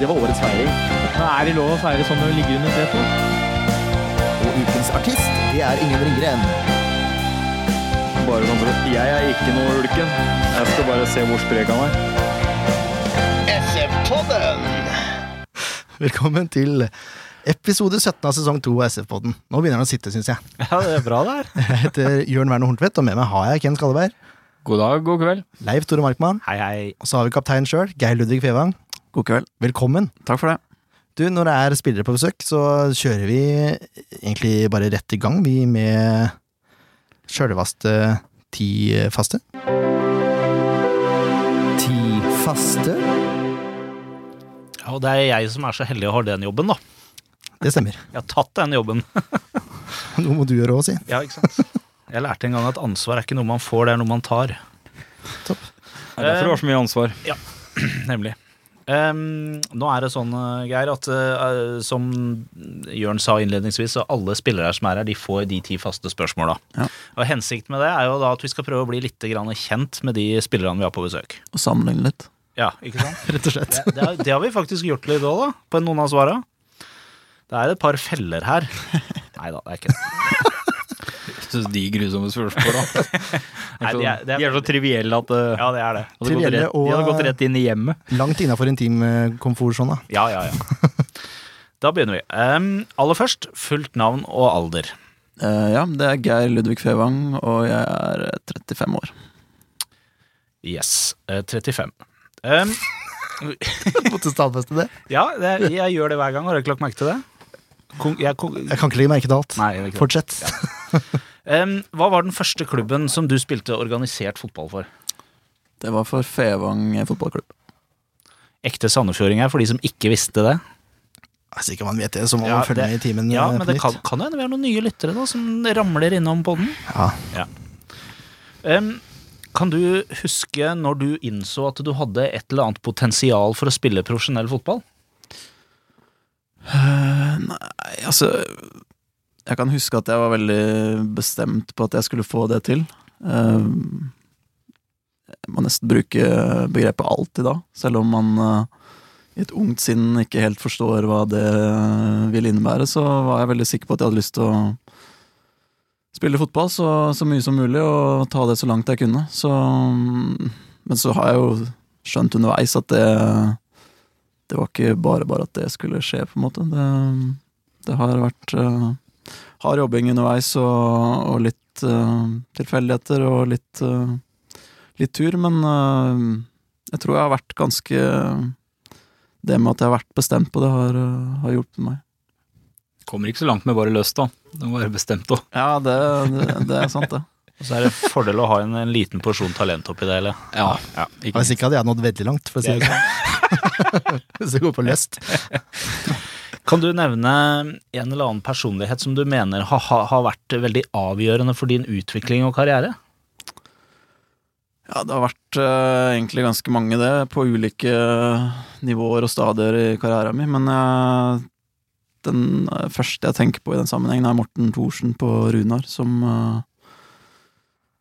Det var årets feiring. Er det lov å feire sånn når du ligger under setet? Og ukens artist, det er Ingen Ringgren. Bare sånn for at Jeg er ikke noe ulken. Jeg skal bare se hvor sprek han er. SF-podden! Velkommen til episode 17 av sesong 2 av SF-podden. Nå begynner den å sitte, syns jeg. Ja, det er bra det her. Jeg heter Jørn Werner Horntvedt, og med meg har jeg Ken Skalleberg, God dag, god kveld. Leif Tore Markmann, Hei, hei. og så har vi kapteinen sjøl, Geir Ludvig Fevang. God kveld. Velkommen. Takk for det. Du, når det er spillere på besøk, så kjører vi egentlig bare rett i gang, vi med sjølvaste ti faste. Ti faste. Ja, og det er jeg som er så heldig å ha den jobben, da. Det stemmer. Jeg har tatt den jobben. Noe må du gjøre òg, si. Ja, ikke sant? Jeg lærte en gang at ansvar er ikke noe man får, det er noe man tar. Topp. Det er derfor du har så mye ansvar. Ja, Nemlig. Ehm, nå er det sånn, eh, Geir, at uh, som Jørn sa innledningsvis, så alle spillere som er her, de får de ti faste spørsmåla. Ja. Og hensikten med det er jo da at vi skal prøve å bli litt grann kjent med de spillerne vi har på besøk. Og sammenligne litt. Ja, ikke sant? Rett og slett. Det, det, har, det har vi faktisk gjort litt òg, da, på noen av svara. Det er et par feller her. Nei da, det er ikke det. Synes de grusomme spørsmåla. Nei, de er- det er- de er så trivielle at uh, Ja, det er det. hadde gått Trivielle rett, de hadde gått rett inn i hjemmet. Langt innafor intimkomfortsona. Ja, ja, ja. Da begynner vi. Um, aller først, fullt navn og alder. Uh, ja, det er Geir Ludvig Fevang, og jeg er eh, 35 år. Yes. Uh, 35. Um, Måtte stadfeste det. ja, det, jeg gjør det hver gang. Har dere ikke lagt merke til det? Kon, jeg, kon, Jeg kan ikke legge merke til alt. nei. Fortsett. Ehm, hva var den første klubben som du spilte organisert fotball for? Det var for Fevang fotballklubb. Ekte sandefjordinger, for de som ikke visste det. Hvis ikke man vet det, så må Ja, man følge det- med i timen. Ja, eh, men det kan, kan jo hende vi har noen nye lyttere da, som ramler innom poden. Ja. Ja. Um, kan du huske når du innså at du hadde et eller annet potensial for å spille profesjonell fotball? Uh, nei, altså Jeg kan huske at jeg var veldig bestemt på at jeg skulle få det til. Eh, jeg må nesten bruke begrepet alltid da, selv om man uh, i et ungt sinn ikke helt forstår hva det vil innebære, så var jeg veldig sikker på at jeg hadde lyst til å spille fotball så, så mye som mulig og ta det så langt jeg kunne. Så, men så har jeg jo skjønt underveis at det det var ikke bare bare at det skulle skje, på en måte. Det, det har vært uh, hard jobbing underveis og, og litt uh, tilfeldigheter og litt, uh, litt tur, men uh, jeg tror jeg har vært ganske Det med at jeg har vært bestemt på det, har, har hjulpet meg. Kommer ikke så langt med bare løst, da. Du må være bestemt òg. Ja, det, det, det er sant, det. Og så er det fordel å ha en, en liten porsjon talent oppi det hele. Ja. Ja. Ikke Hvis ikke hadde jeg nådd veldig langt, for å si det sånn. Hvis det går på lyst. Kan du nevne en eller annen personlighet som du mener har, har, vært veldig avgjørende for din utvikling og karriere? Ja, det har vært uh, egentlig ganske mange, det, på ulike nivåer og stadier i karrieren min, men eh, den eh, første jeg tenker på i den sammenhengen, er Morten Thorsen på Runar, som eh,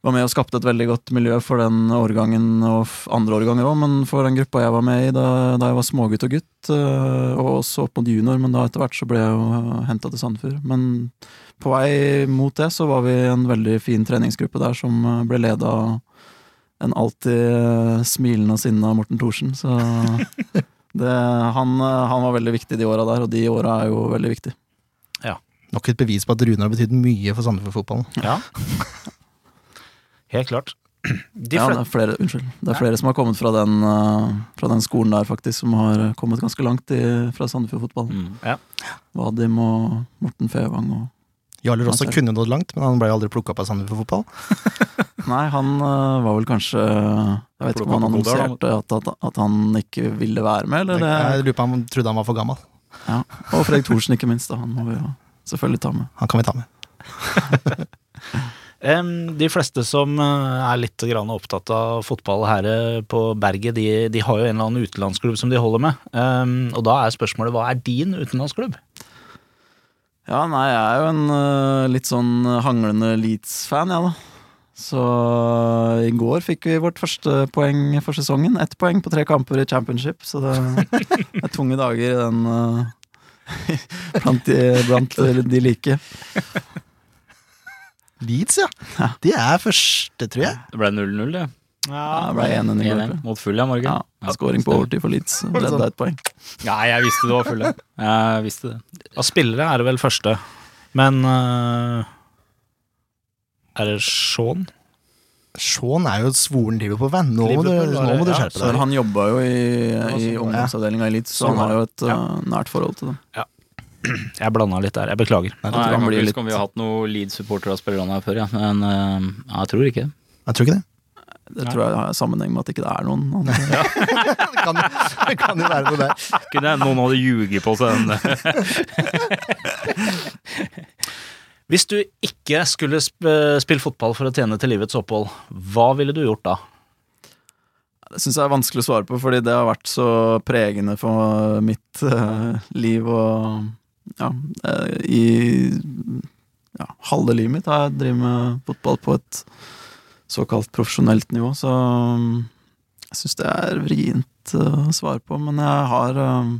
var med og skapte et veldig godt miljø for den årgangen og andre årganger òg, men for den gruppa jeg var med i da, da jeg var smågutt og gutt, eh, og også opp mot junior, men da etter hvert så ble jeg jo henta til Sandefjord. Men på vei mot det så var vi en veldig fin treningsgruppe der som eh, ble leda av en alltid eh, smilende og sinna Morten Thorsen, så det, han, han var veldig viktig de åra der, og de åra er jo veldig viktige. Ja. Nok et bevis på at Runar har betydd mye for Sandefjord-fotballen. Ja. Helt klart. De Ja, det er flere, unnskyld. Det er flere som har kommet fra den, eh, fra den skolen der, faktisk, som har kommet ganske langt i, fra Sandefjord-fotballen. Mm. ja. Vadim og Morten Fevang og Jarler også kunne nådd langt, men han ble aldri plukka opp av Sandefjord-fotball. Nei, han eh, var vel kanskje Jeg vet ikke om han annonserte at, at, at han ikke ville være med, eller det Jeg lurer på om han trodde han var for gammel. Ja. Og Fredrik Thorsen, ikke minst. Da. Han må vi jo selvfølgelig ta med. Han kan vi ta med. De fleste som eh, er litt opptatt av fotball her eh, på berget, de, de har jo en eller annen utenlandsklubb som de holder med. Og da er spørsmålet hva er din utenlandsklubb? Ja, nei, jeg er jo en eh, litt sånn hanglende Leeds-fan, jeg, da. Så i går fikk vi vårt første poeng for sesongen. Ett poeng på tre kamper i championship, så det er tunge dager i den blant, de, blant de like. Leeds, ja. De er første, tror jeg. Det ble 0-0, det. Ja, det ble 1-1 i går. 1-1 mot full, ja, Morgan. Ja, Skåring på overtid for Leeds. Redda et poeng. Ja, jeg visste det var full. Jeg visste det. Av spillere er det vel første, men uh, Er det Shaun? Shaun er jo et svoren type på venn. Nå, må du- nå må du det, skjerpe deg. deg. han jobba jo i, i sånn, ungdomsavdelinga i Leeds, så Sånn han har jo et ja. eh, nært forhold til det. Jeg blanda litt der, jeg beklager. Nei, jeg kan ikke litt- om vi har hatt noen Leeds-supportere av spillerne her før, ja. men uh, jeg tror ikke det. Jeg tror ikke det. Det tror jeg har sammenheng med at ikke det er noen. andre. Det kan, det kan jo være noe der. Kunne noen hadde ljuget på seg den. Hvis du ikke skulle spille fotball for å tjene til livets opphold, hva ville du gjort da? Det syns jeg er vanskelig å svare på, fordi det har vært så pregende for mitt eh, liv og ja, eh, i ja, halve livet mitt har jeg drevet med fotball på et såkalt profesjonelt nivå, så mm, jeg syns det er vrient eh, å svare på, men jeg har eh,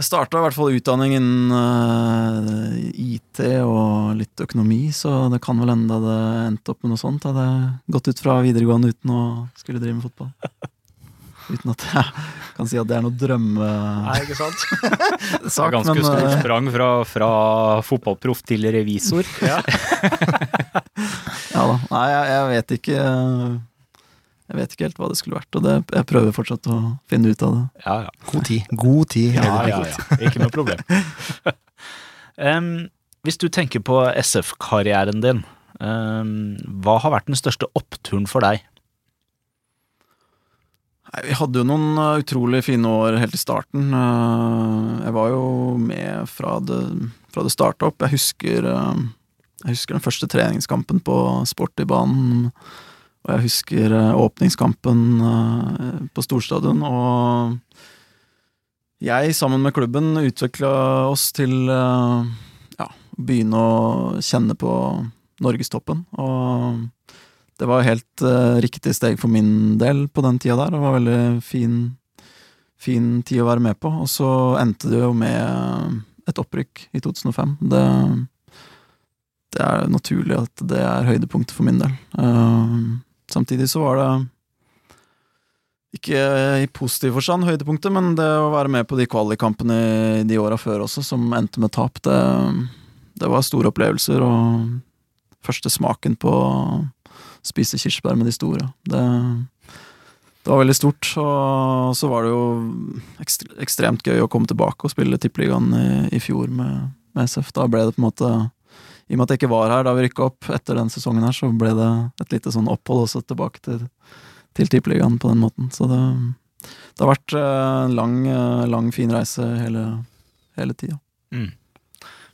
jeg starta i hvert fall utdanning innen eh, IT og litt økonomi, så det kan vel hende det endte opp med noe sånt. Hadde jeg gått ut fra videregående uten å skulle drive med fotball. Uten at jeg kan si at det er noe drømmesak, ikke sant? Det var ganske men stort eh, sprang fra, fra fotballproff til revisor. ja da. Nei, jeg, jeg vet ikke Jeg vet ikke helt hva det skulle vært, og det, jeg prøver fortsatt å finne ut av det. Ja, ja. God tid. God tid. ja, ja, ja. Ikke noe problem. um, hvis du tenker på SF-karrieren din, um, hva har vært den største oppturen for deg? Vi hadde jo noen uh, utrolig fine år helt i starten. Uh, jeg var jo med fra det, fra det starta opp. Jeg husker, uh, jeg husker den første treningskampen på Sportybanen. Og jeg husker åpningskampen på storstadion. Og jeg, sammen med klubben, utvikla oss til ja, å begynne å kjenne på norgestoppen. Og det var helt uh, riktig steg for min del på den tida der. Det var veldig fin, fin tid å være med på. Og så endte det jo med et opprykk i 2005. Det, det er naturlig at det er høydepunktet for min del. Uh, samtidig så var det ikke i positiv forstand høydepunktet, men det å være med på de kvalikkampene de åra før også, som endte med tap, det, det var store opplevelser. Og første smaken på spise kirsebær med de store. Det, det var veldig stort. Og så var det jo ekstremt gøy å komme tilbake og spille Tippeligaen i, i fjor med, med, SF. Da ble det på en måte I og med at jeg ikke var her da vi rykka opp etter den sesongen her, så ble det et lite sånn opphold også tilbake til, til Tippeligaen på den måten. Så det, det har vært en lang, lang, fin reise hele, hele tida. Mm.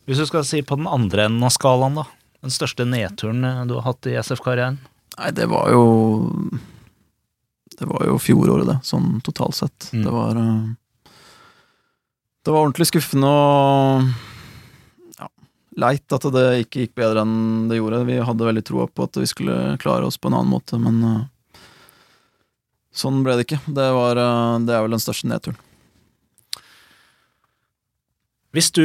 Hvis du skal si på den andre enden av skalaen, da. Den største nedturen du har hatt i SF-karrieren? Nei, det var jo Det var jo fjoråret, det, sånn totalt sett. Mm. Det var eh, Det var ordentlig skuffende og ja, leit at det ikke gikk bedre enn det gjorde. Vi hadde veldig troa på at vi skulle klare oss på en annen måte, men eh, sånn ble det ikke. Det, var, eh, det er vel den største nedturen. Hvis du,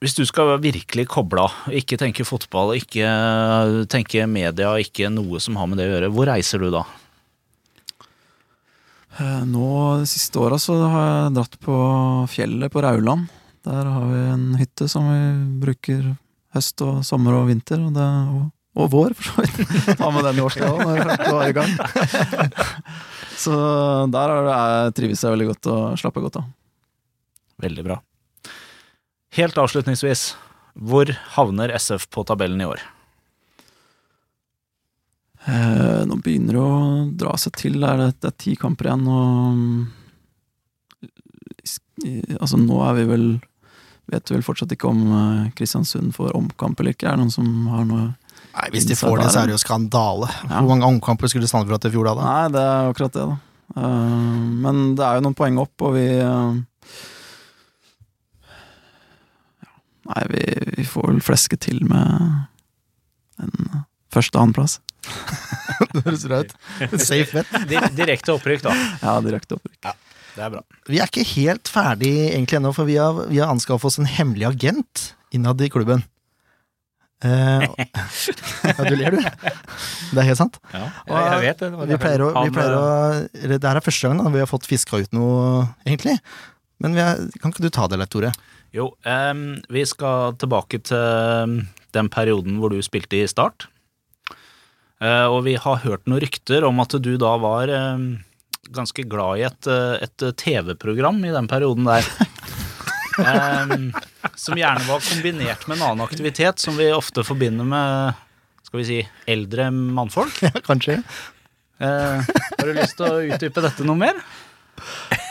hvis du skal virkelig koble av, ikke tenke fotball, ikke tenke media, ikke noe som har med det å gjøre, hvor reiser du da? Eh, Nå de siste åra så har jeg dratt på fjellet på Rauland. Der har vi en hytte som vi bruker høst og sommer og vinter, og, det, og, og vår, for så vidt. Ta med den i årstida òg, når vi var i gang. Så der er det, jeg trives jeg veldig godt og slapper godt av. Veldig bra. Helt avslutningsvis, hvor havner SF på tabellen i år? Eh, nå begynner det å dra seg til. Er det, det er ti kamper igjen, og Altså, nå er vi vel Vet vel fortsatt ikke om eh, Kristiansund får omkamp eller ikke. Er det noen som har noe Nei, Hvis de får det, så er det jo skandale. Ja. Hvor mange omkamper skulle Sandefjord hatt i fjor da? da? Nei, det er akkurat det, da. Eh, men det er jo noen poeng opp, og vi eh, ja, Nei, vi, vi får vel fleske til med en første-annenplass. Det høres bra ut. Safe bet. Direkte opprykk, da. Ja, direkte opprykk. Det er bra. Vi er ikke helt ferdig egentlig ennå, for vi har, vi har anskaffet oss en hemmelig agent innad i klubben. Eh, ja, du ler, du. Det er helt sant. Ja, jeg, jeg vet det. Vi pleier å, vi pleier å eh, Det her er første gangen da, vi har fått fiska ut noe, egentlig. Men vi er, kan ikke du ta det, Leif Tore? Jo, um, vi skal tilbake til den perioden hvor du spilte i Start. Uh, og vi har hørt noen rykter om at du da var em, ganske glad i et, eh, et TV-program i den perioden der. um, som gjerne var kombinert med en annen aktivitet som vi ofte forbinder med skal vi si, eldre mannfolk. Ja, kanskje. Uh, har du lyst til å utdype dette noe mer?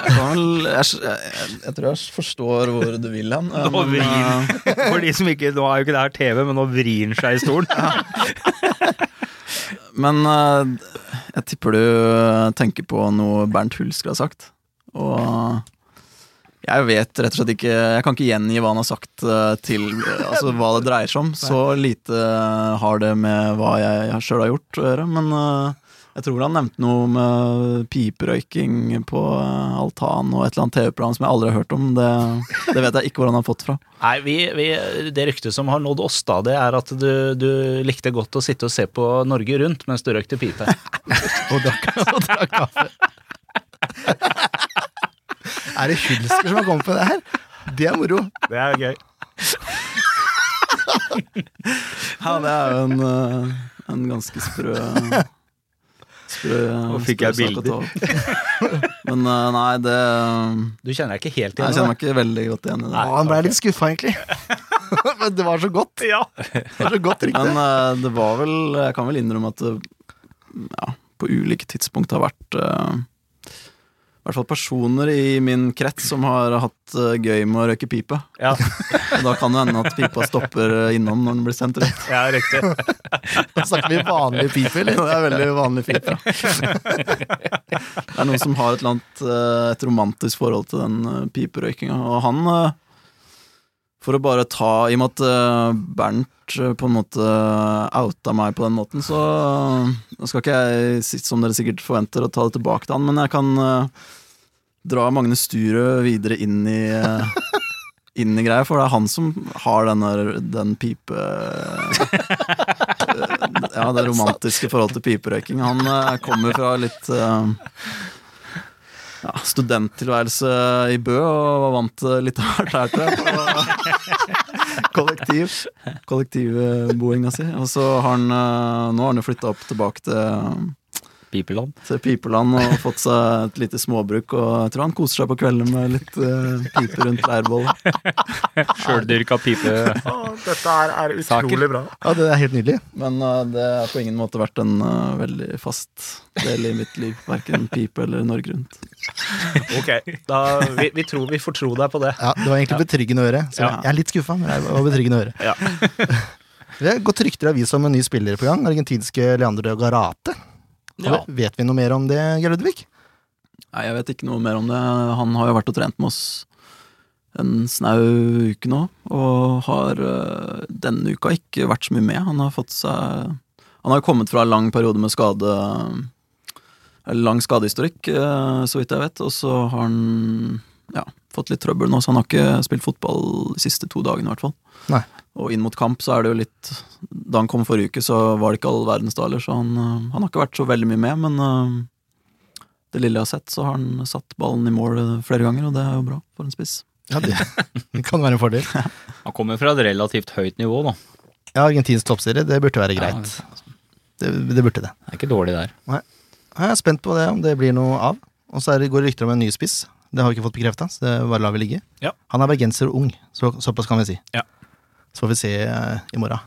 Jeg, tror jeg forstår hvor du vil hen. eh, Nå vrir eh, han. For de som ikke, Nå er jo ikke det her TV, men nå vrir han seg i stolen. Men eh, jeg tipper du eh, tenker på noe Bernt Hulsker har sagt. Og jeg vet rett og slett ikke Jeg kan ikke gjengi hva han har sagt eh, til eh, Altså hva det dreier seg om. Så lite eh, har det med hva jeg sjøl har gjort å gjøre. Men eh, jeg tror han nevnte noe med piperøyking på eh, altan og et eller annet TV-program som jeg aldri har hørt om. Det, det vet jeg ikke hvor han har fått fra. Nei, vi, vi, Det ryktet som har nådd oss, da, det er at du, du likte godt å sitte og se på Norge Rundt mens du røykte pipe. Og drakk, kaffe. er det Hulsker som har kommet på det her? Det er moro. Det er gøy. Ja, det er jo en, eh, en ganske sprø Sprø Nå fikk jeg bilder. Men eh, nei, det Du kjenner deg ikke helt igjen? Nei, Jeg kjenner meg ikke veldig godt igjen i det. Nei, han ble litt skuffa, egentlig. Men det var så godt. Ja. Det var så godt riktig. Men eh, det var vel Jeg kan vel innrømme at det ja, på ulike tidspunkt har vært eh, i hvert fall personer i min krets som har hatt eh, gøy med å røyke pipe. Ja, da kan det hende at pipa stopper eh, innom når den blir sendt ut. ja riktig. Da snakker vi vanlig pipe, eller? Det er veldig vanlig pipe. Det er noen som har et, eller annet, eh, et romantisk forhold til den piperøykinga. Og han, for å bare ta I og med at Bernt på en måte outa meg på den måten, så eh, skal ikke jeg, sitte som dere sikkert forventer, å ta det tilbake til han, men jeg kan eh, dra Magne Sturø videre inn i eh, inn i greia, for det er han som har den, der, den pipe... Ja, det romantiske forholdet til piperøyking. Han eh, kommer fra litt eh, ja, studenttilværelse i Bø og var vant til litt hardt her, på Kollektiv. Kollektivboinga si. Og så har han eh, Nå har han jo flytta opp tilbake til Pipeland. til Pipeland og fått seg et lite småbruk. Og jeg tror han koser seg på kvelden med litt uh, pipe rundt leirbålet. Sjøldyrka pipe. Dette er, er Saker. bra. Ja, det er helt nydelig. Men uh, det har på ingen måte vært en uh, veldig fast del i mitt liv. Verken pipe eller Norge Rundt. Ok, da, vi, vi tror vi får tro deg på det. Ja, Det var egentlig betryggende å høre. Så Ja. Jeg er litt skuffa, men det var betryggende å høre. Ja. Det er gått rykter i avisa om en ny spiller på gang. Argentinske Leandro Garate. Ja. Vet vi noe mer om det, Geir Ludvig? Nei, jeg vet ikke noe mer om det. Han har jo vært og trent med oss en snau uke nå, og har eh, denne uka ikke vært så mye med. Han har fått seg Han har kommet fra en lang periode med skade Eller lang skadehistorikk, eh, så vidt jeg vet, og så har han ja, fått litt trøbbel nå, så han har ikke spilt fotball de siste to dagene, i hvert fall. Nei. Og inn mot kamp så er det jo litt Da han kom forrige uke, så var det ikke all verdens daler, så han, eh, han har ikke vært så veldig mye med, men eh, det lille jeg har sett, så har han satt ballen i mål eh, flere ganger, og det er jo bra for en spiss. Ja, det, det kan være en fordel. Han kommer fra et relativt høyt nivå, da. Ja, Argentinsk toppserie, det burde være greit. Ja, Det, det burde det. det er ikke dårlig der. Jeg er spent på det, om det blir noe av. Og så er det, går det rykter om en ny spiss. Det har vi ikke fått bekrefta, så det bare lar vi ligge. Ja. Han er bergenser og ung, så, såpass kan vi si. Ja. Så får vi se eh, i morgen.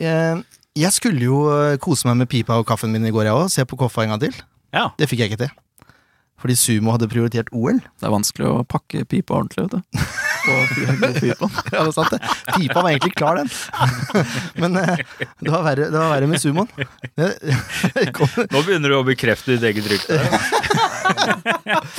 Eh, jeg skulle jo eh, kose meg med pipa og kaffen min i går, jeg òg. Se på Koffa en gang til. Ja. Det fikk jeg ikke til. Fordi sumo hadde prioritert OL. Det er vanskelig å pakke pipa ordentlig, vet du. Pipa. Ja, det er sant det. Pipa var egentlig klar, den. Men det var verre, det var verre med sumoen. Nå begynner du å bekrefte ditt eget rykte.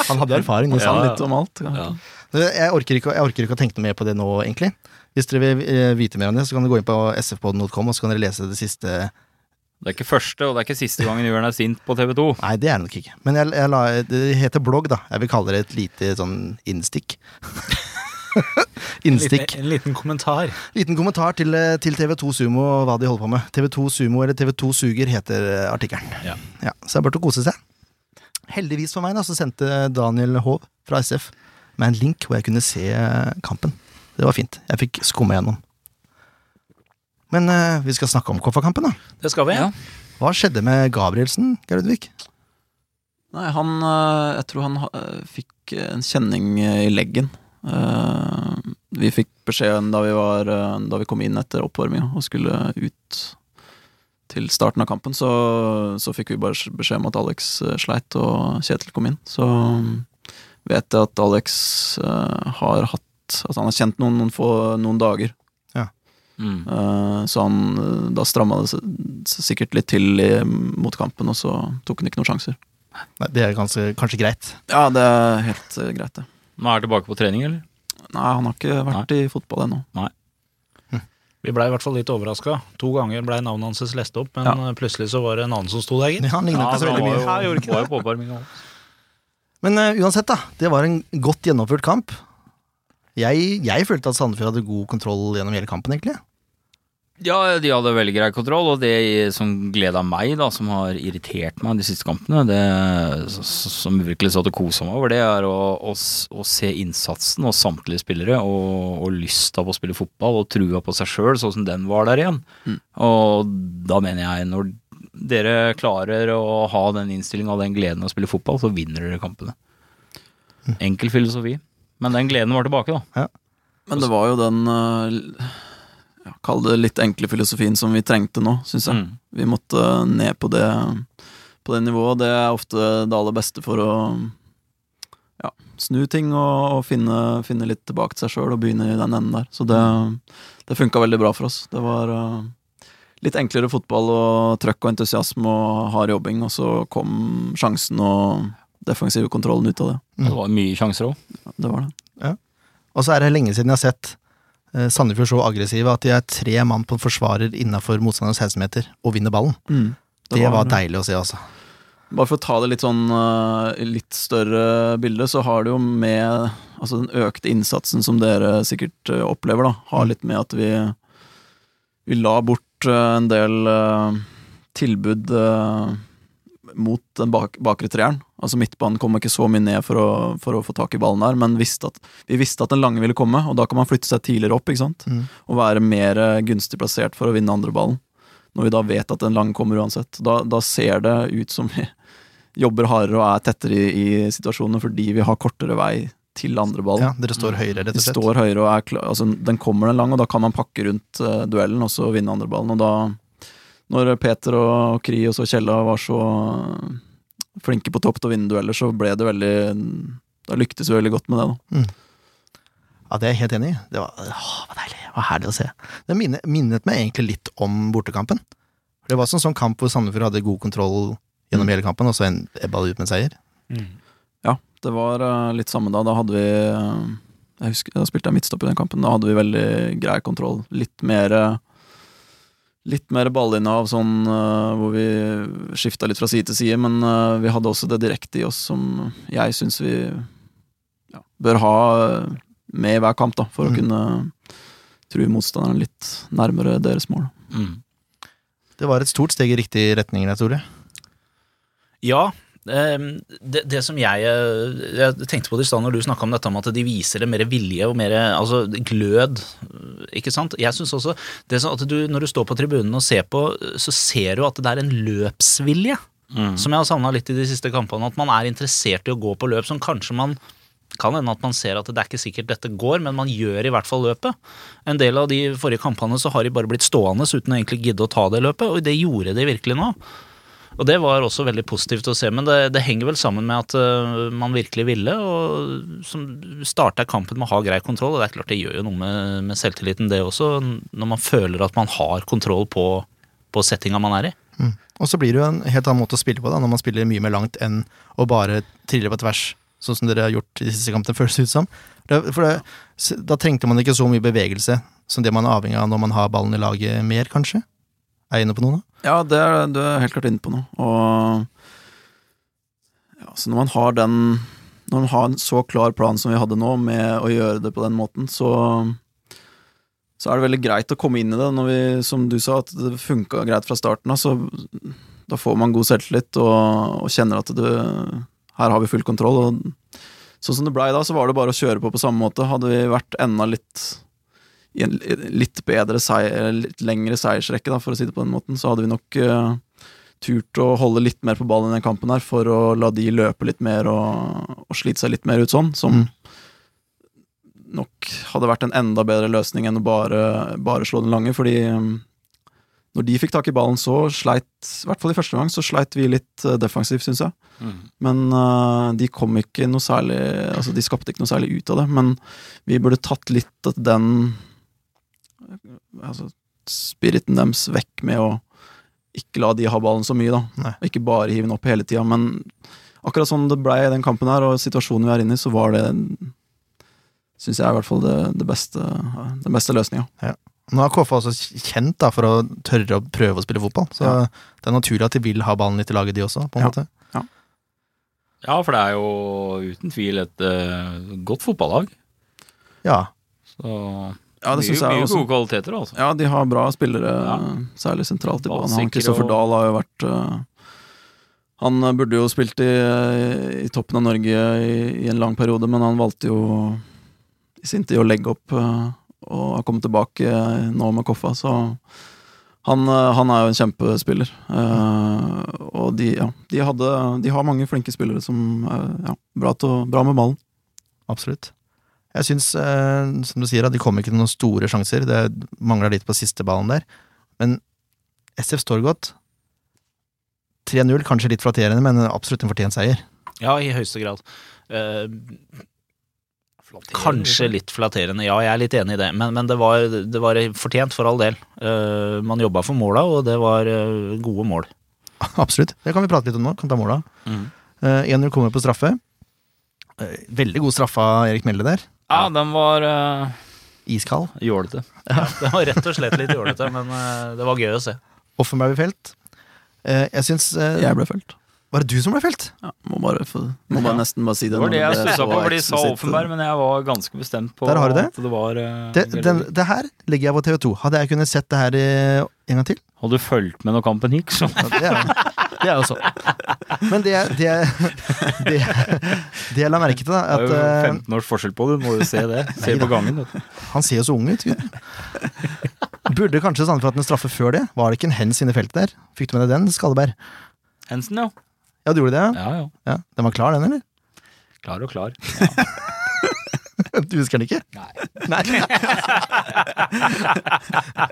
Han hadde erfaring. Det sa han litt. om alt. Ja. Jeg orker, ikke, jeg orker ikke å tenke noe mer på det nå, egentlig. Hvis dere vil eh, vite mer om det, så kan dere gå inn på sfpodden.com, og så kan dere lese det siste Det er ikke første, og det er ikke siste gangen Jørn er sint på TV 2. Nei, det er det nok ikke. Men jeg, jeg la, det heter blogg, da. Jeg vil kalle det et lite sånn innstikk. Innstikk. Liten, en liten kommentar. Liten kommentar til, eh, til TV2 Sumo og hva de holder på med. TV2 Sumo eller TV2 Suger heter eh, artikkelen. Ja. så det er bare til å kose seg. Heldigvis for meg da, så sendte Daniel Hov fra SF meg en link hvor jeg kunne se kampen. Det var fint. Jeg fikk skumme gjennom. Men eh, vi skal snakke om Koffa-kampen, da. Det skal vi. Ja. Hva skjedde med Gabrielsen, Geir Ludvig? Nei, han øh, Jeg tror han øh, fikk en kjenning i leggen. Eh, vi fikk beskjeden da vi, var, øh, da vi kom inn etter oppvarminga og skulle ut til starten av kampen, så, så fikk vi bare beskjed om at Alex sleit og Kjetil kom inn. Så vet jeg at Alex har hatt At han har kjent noen, noen få noen dager. Mm. Uh, så han øh, Da stramma det sikkert litt til i, mot kampen, og så tok han ikke noen sjanser. Nei, det er kanskje, kanskje greit. Ja, det er helt uh, greit, det. Nå er han tilbake på trening, eller? Nei, han har ikke vært i fotball ennå. Vi blei i hvert fall litt overraska. To ganger blei navnet hans lest opp, men Ja. eh, plutselig så var det en annen som sto der, gitt. Ja, han ligner ikke så veldig veldig var mye. jo, Nei, var jo på. Men uh, uansett, da. Det var en godt gjennomført kamp. Jeg, jeg følte at Sandefjord hadde god kontroll gjennom hele kampen, egentlig. Ja, de hadde veldig grei kontroll, og det som gleda meg, da, som har irritert meg de siste kampene, det som virkelig satt og kosa meg over, det er å, å, å se innsatsen hos samtlige spillere, og, og lysta på å spille fotball, og trua på seg sjøl, sånn som den var der igjen. Mm. Og da mener jeg, når dere klarer å ha den innstillinga og den gleden av å spille fotball, så vinner dere kampene. Enkel filosofi. Men den gleden var tilbake, da. Men det var jo den øh, ja, Kall det litt enkle filosofien som vi trengte nå, syns jeg. Mm. Vi måtte ned på det, på det nivået. Det er ofte det aller beste for å ja, snu ting og, og finne, finne litt tilbake til seg sjøl og begynne i den enden der. Så det, det funka veldig bra for oss. Det var øh, litt enklere fotball og trøkk og entusiasme og hard jobbing, og så kom sjansen og defensive kontrollen ut av det. Det var mye sjanser òg. Det var det. Og så er det lenge siden jeg har sett eh, Sandefjord så aggressive at de er tre mann på en forsvarer innafor motstanderens 16-meter og vinner ballen. Det, var, deilig å se, altså. Bare for å ta det litt sånn øh, litt større bilde, så har det jo med Altså den økte innsatsen som dere sikkert øh, opplever, da, har litt med at vi Vi la bort en del tilbud mot den bak, bakre treeren. Altså Midtbanen kom ikke så mye ned for å, for å få tak i ballen der, men visste at, vi visste at den lange ville komme, og da kan man flytte seg tidligere opp, ikke sant? Mm. Og være mer øh, gunstig plassert for å vinne andre ballen. Når vi da vet at den lange kommer uansett. Da, da ser det ut som vi jobber hardere og er tettere i, i situasjonene fordi vi har kortere vei til andre ballen. Ja, dere står høyere, rett og slett. står høyere og er klar altså, Den kommer den lang, og da kan man pakke rundt uh, duellen og så vinne andre ballen. Og da, når Peter og Kri og så Kjella var så eh, flinke på topp til å vinne dueller, så ble det veldig Da lyktes vi veldig godt med det, da. Ja, det er jeg helt enig i. Det var, å, var deilig. Det var herlig å se. Det minnet, minnet meg egentlig litt om bortekampen. Det var sånn, sånn kamp hvor Sandefjord hadde god kontroll gjennom hele kampen, og så en- ebba det ut med en seier. Ja, det var eh, litt samme da. Da hadde vi eh, Jeg husker, da spilte jeg midtstopp i den kampen. Da hadde vi veldig grei kontroll. Litt mer eh, Litt mer ballinnehav, sånn uh, hvor vi skifta litt fra side til side, men uh, vi hadde også det direkte i oss som jeg syns vi ja, bør ha eh, med i hver kamp, da, for å Mm. kunne true motstanderen litt nærmere deres mål. Mm. Det var et stort steg i riktig retning der, Tore. Ja. Ehm, Det, det som jeg, eh, jeg tenkte på det i stad når du snakka om dette med at de viser det mer vilje og mer altså, glød. Ikke sant? Jeg synes også det at du, Når du står på tribunen og ser på, så ser du at det er en løpsvilje. Mm. Som jeg har savna litt i de siste kampene. At man er interessert i å gå på løp som kanskje man kan hende at man ser at det er ikke sikkert dette går, men man gjør i hvert fall løpet. En del av de forrige kampene så har de bare blitt stående uten å egentlig gidde å ta det løpet, og det gjorde de virkelig nå. Og det var også veldig positivt å se, men det, det henger vel sammen med at uh, man virkelig ville, og som starta kampen med å ha grei kontroll, og det er klart det gjør jo noe med, med selvtilliten det også, når man føler at man har kontroll på, på settinga man er i. Og så blir det jo en helt annen måte å spille på da, når man spiller mye mer langt enn å bare trille på tvers, sånn som dere har gjort i de siste kampene, føles det ut som. For det, da trengte man ikke så mye bevegelse som det man er avhengig av når man har ballen i laget mer, kanskje? Er jeg inne på noe da? Ja, det er, du er helt klart inne på noe. Og ja, så når man har den Når man har en så klar plan som vi hadde nå, med å gjøre det på den måten, så så er det veldig greit å komme inn i det. Når vi, som du sa, at det funka greit fra starten av, så da får man god selvtillit og, og kjenner at du Her har vi full kontroll. Og sånn som det blei da, så var det bare å kjøre på på samme måte. Hadde vi vært enda litt i en litt bedre seier, litt lengre seiersrekke, da, for å si det på den måten, så hadde vi nok uh, turt å holde litt mer på ballen i den kampen her, for å la de løpe litt mer og, og slite seg litt mer ut sånn, som Mm. nok hadde vært en enda bedre løsning enn å bare, bare slå den lange, fordi eh, når de fikk tak i ballen, så sleit, i hvert fall i første gang, så sleit vi litt eh, defensivt, syns jeg. Men uh, de kom ikke noe særlig Altså, de skapte ikke noe særlig ut av det, men vi burde tatt litt av den Altså, spiriten deres vekk med å ikke la de ha ballen så mye, da. Nei. Ikke bare hive den opp hele tida, men akkurat sånn det ble i den kampen her, og situasjonen vi er inne i, så var det Syns jeg i hvert fall det, det beste, den beste løsninga. Nå er KFA også kjent da, for å tørre å prøve å spille fotball, så Ja. det er naturlig at de vil ha ballen litt i laget, de også, på en Ja. måte. Ja, for det er jo uten tvil et uh, godt fotballag. Ja. Så Ja, det mye, syns jeg mye også. gode kvaliteter, altså. Ja, de har bra spillere, Ja. særlig sentralt i banen. Han Kristoffer og- Dahl har jo vært uh, Han øh, burde jo spilt i, i toppen av Norge i, i en lang periode, men han valgte jo i sin tid å legge opp uh, og har kommet tilbake nå med Koffa, så han, han er jo en kjempespiller. Uh, og de, ja, de, hadde, de har mange flinke spillere som er ja, bra, til, bra med ballen. Absolutt. Jeg syns, eh, som du sier, at de kommer ikke til noen store sjanser. Det mangler litt på siste ballen der. Men SF står godt. 3-0, kanskje litt flatterende, men absolutt en fortjent seier. Ja, i høyeste grad. Uh, kanskje litt flatterende, ja, jeg er litt enig i det, men, men det, var, det var fortjent for all del. Uh, man jobba for måla, og det var uh, gode mål. Absolutt. Det kan vi prate litt om nå. Kan ta måla. Mm. Uh, 1-0 kommer på straffe. Veldig god straffe av Erik Melde der. Ja, den var uh, Iskald. jålete. Ja, det var rett og slett litt jålete, men uh, det var gøy å se. Offenberg ble felt. Uh, jeg syns uh, Jeg ble felt. Var det du som ble felt? Ja, må bare, få- må bare nesten bare si det. Det var det jeg stussa på, for de sa. Offenberg, men jeg var ganske bestemt på Der har du det. at det var uh, Det, den, det her legger jeg på TV2. Hadde jeg kunnet sett det her eh, en gang til? Hadde du fulgt med når kampen gikk, så Ja, Det er, det er jo så. Men det, det, det, det jeg la merke til, da, det er jo eh, 15 års forskjell på det. Du må jo se det. Se på gangen. vet du. han ser jo så ung ut. Gud. Burde kanskje Sandefjord hatt en straffe før det? Var det ikke en hens inne i feltet der? Fikk du med deg den, Skalleberg? Hensen, ja. Ja, du gjorde det? ja? Ja, ja. ja? Den var klar, den, eller? Klar og klar. Du husker den ikke? Nei. Nei.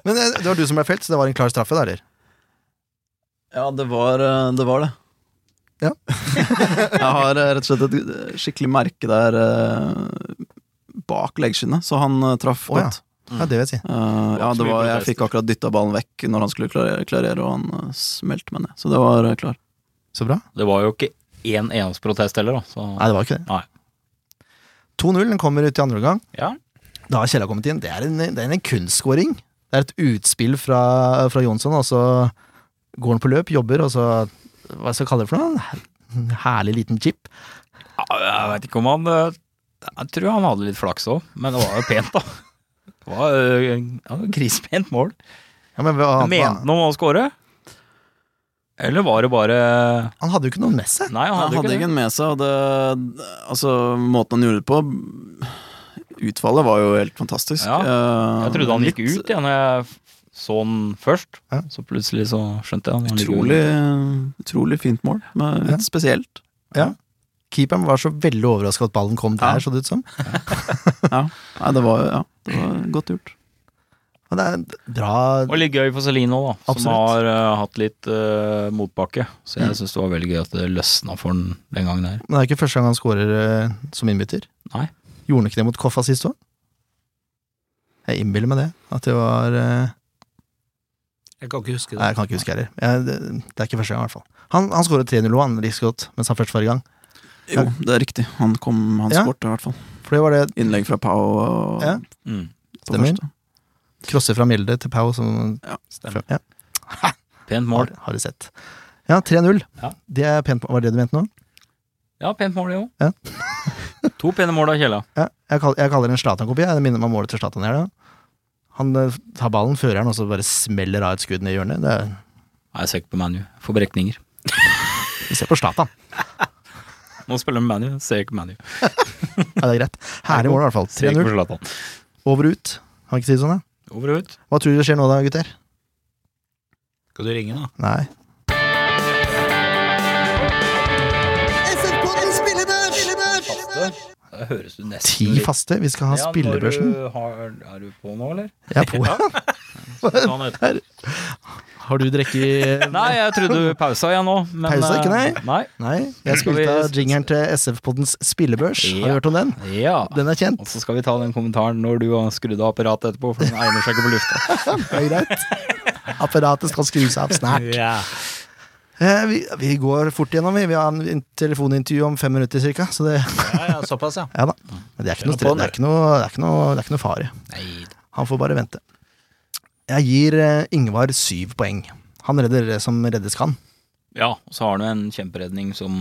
Men eh, det var du som ble felt, så det var en klar straffe, da, eller? Ja, det var eh, det. Var det. Ja. jeg har eh, rett og slett et skikkelig merke der eh, bak leggskinnet, så han traff oh, ja. godt. Ja, det vil jeg si. Eh, ja, det var, jeg fikk akkurat dytta ballen vekk når han skulle klarere, klarere og han uh, smelte meg ned. Så det var klar. Så bra. Det var jo ikke én eneste protest heller, da. Så. Nei, det var ikke det. Nei. 2-0, den kommer ut i andre omgang. Ja. Da har Kjella kommet inn. Det er en, det er en kunstskåring. Det er et utspill fra, fra Jonsson, og så går han på løp, jobber, og så Hva skal jeg kalle det for noe? En herlig liten chip. Ja, Jeg veit ikke om han eh, Jeg tror han hadde litt flaks òg, men det var jo pent, da. Det var eh, ja, grisepent mål. Ja, men hva, Mente han om å score? Eller var det bare han hadde jo ikke noe med seg. Nei, han Han hadde, hadde ikke det. ingen med seg, og det Altså, måten han gjorde det på Utfallet var jo helt fantastisk. Ja, Eh, Jeg trodde han gikk litt ut, ja, når jeg så han først. Ja. Så plutselig så skjønte jeg han. Utrolig, utrolig fint mål. Men Ja. spesielt. spesielt. Keeperen var så veldig overraska at ballen kom der, Ja. så det ut som. Ja. Nei, det var, ja, det var godt gjort. Og det er bra Og litt gøy for Celino, da, som har uh, hatt litt uh, motbakke. Så jeg Mm. syns det var veldig gøy at det løsna for den den gangen her. Men det er ikke første gang han scorer uh, som innbytter. Nei. Gjorde han ikke det mot Koffa sist òg? Jeg innbiller meg det. At det var eh, Jeg kan ikke huske det. Nei, jeg kan ikke huske heller. Jeg- Det, det er ikke første gang, i hvert fall. Han, han skåret 3-0 òg, han like godt, mens han først var i gang. Jo, det er riktig. Han kom, han Ja. skårte i hvert fall. For det var det Innlegg fra Pau og Ja. Mm. Stemmer. første. Crosser fra Mjelde til Pau som Ja, stemmer. Ja, Pent mål. har, har du sett. Ja, 3-0. Ja. Det er pent. Var det det du mente nå? Ja, pent mål, det òg. Ja. to pene mål av Kjella. Ja, jeg, kaller, jeg kaller det en Zlatan-kopi. jeg. Det minner meg om målet til Zlatan her. Da. Han eh, tar ballen, fører den, og så bare smeller av et skudd ned i hjørnet. Det er, Jeg ser ikke på ManU. Får berekninger. vi ser på Zlatan. Nå spiller vi ManU, ser ikke ManU. Ja, det er greit. Herlig mål, i hvert fall. 3-0. på Zlatan. Over og ut. Har ikke tid sånn, da. Over og ut. Hva tror du skjer nå, da, gutter? Skal du ringe, da? Nei. Da høres du nesten Ti litt- faste. Vi skal ha Ja, spillebørsen. du har- Er du på nå, eller? Jeg er på. Sånn det. Har du drukket Nei, jeg trodde du pausa igjen nå. Men, Pausa ikke, nei. eh, nei. Nei, jeg spilte av jingeren til SF-poddens spillebørs. Har du hørt om den? Ja. Den er kjent. Og så skal vi ta den kommentaren når du har skrudd av apparatet etterpå, for den egner seg ikke på lufta. Det er greit. Apparatet skal skrus av snart. Ja. Eh, vi, vi går fort gjennom, vi. Vi har en telefonintervju om fem minutter cirka. Så det, ja, ja, såpass, ja. ja da. Men det er ikke noe, det er ikke noe, det er ikke noe, det er ikke noe fare. Nei. Han får bare vente. Jeg gir eh, Ingvar syv poeng. Han redder det som reddes kan. Ja, og så har han jo en kjemperedning som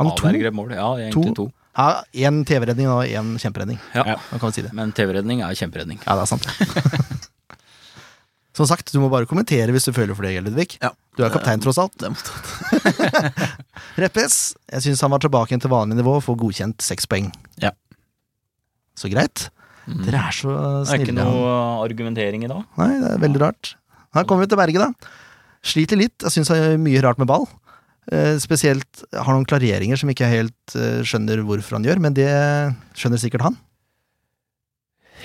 Han avverger et mål. Ja, egentlig To. to. Ja, Én TV-redning og én kjemperedning. Ja. Da kan vi si det. Men TV-redning er kjemperedning. Ja, det er sant. Som sagt, du må bare kommentere hvis du føler for det, Ludvig. Ja. Du er kaptein, tross alt. Det Reppes, jeg syns han var tilbake igjen til vanlig nivå og får godkjent seks poeng. Ja. Så greit. Mm. Dere er så Det er ikke noe argumentering i dag. Nei, det er veldig rart. Her kommer vi til Berge, da. Sliter litt. Jeg syns han gjør mye rart med ball. Eh, spesielt har noen klareringer som ikke helt eh, skjønner hvorfor han gjør, men det skjønner sikkert han.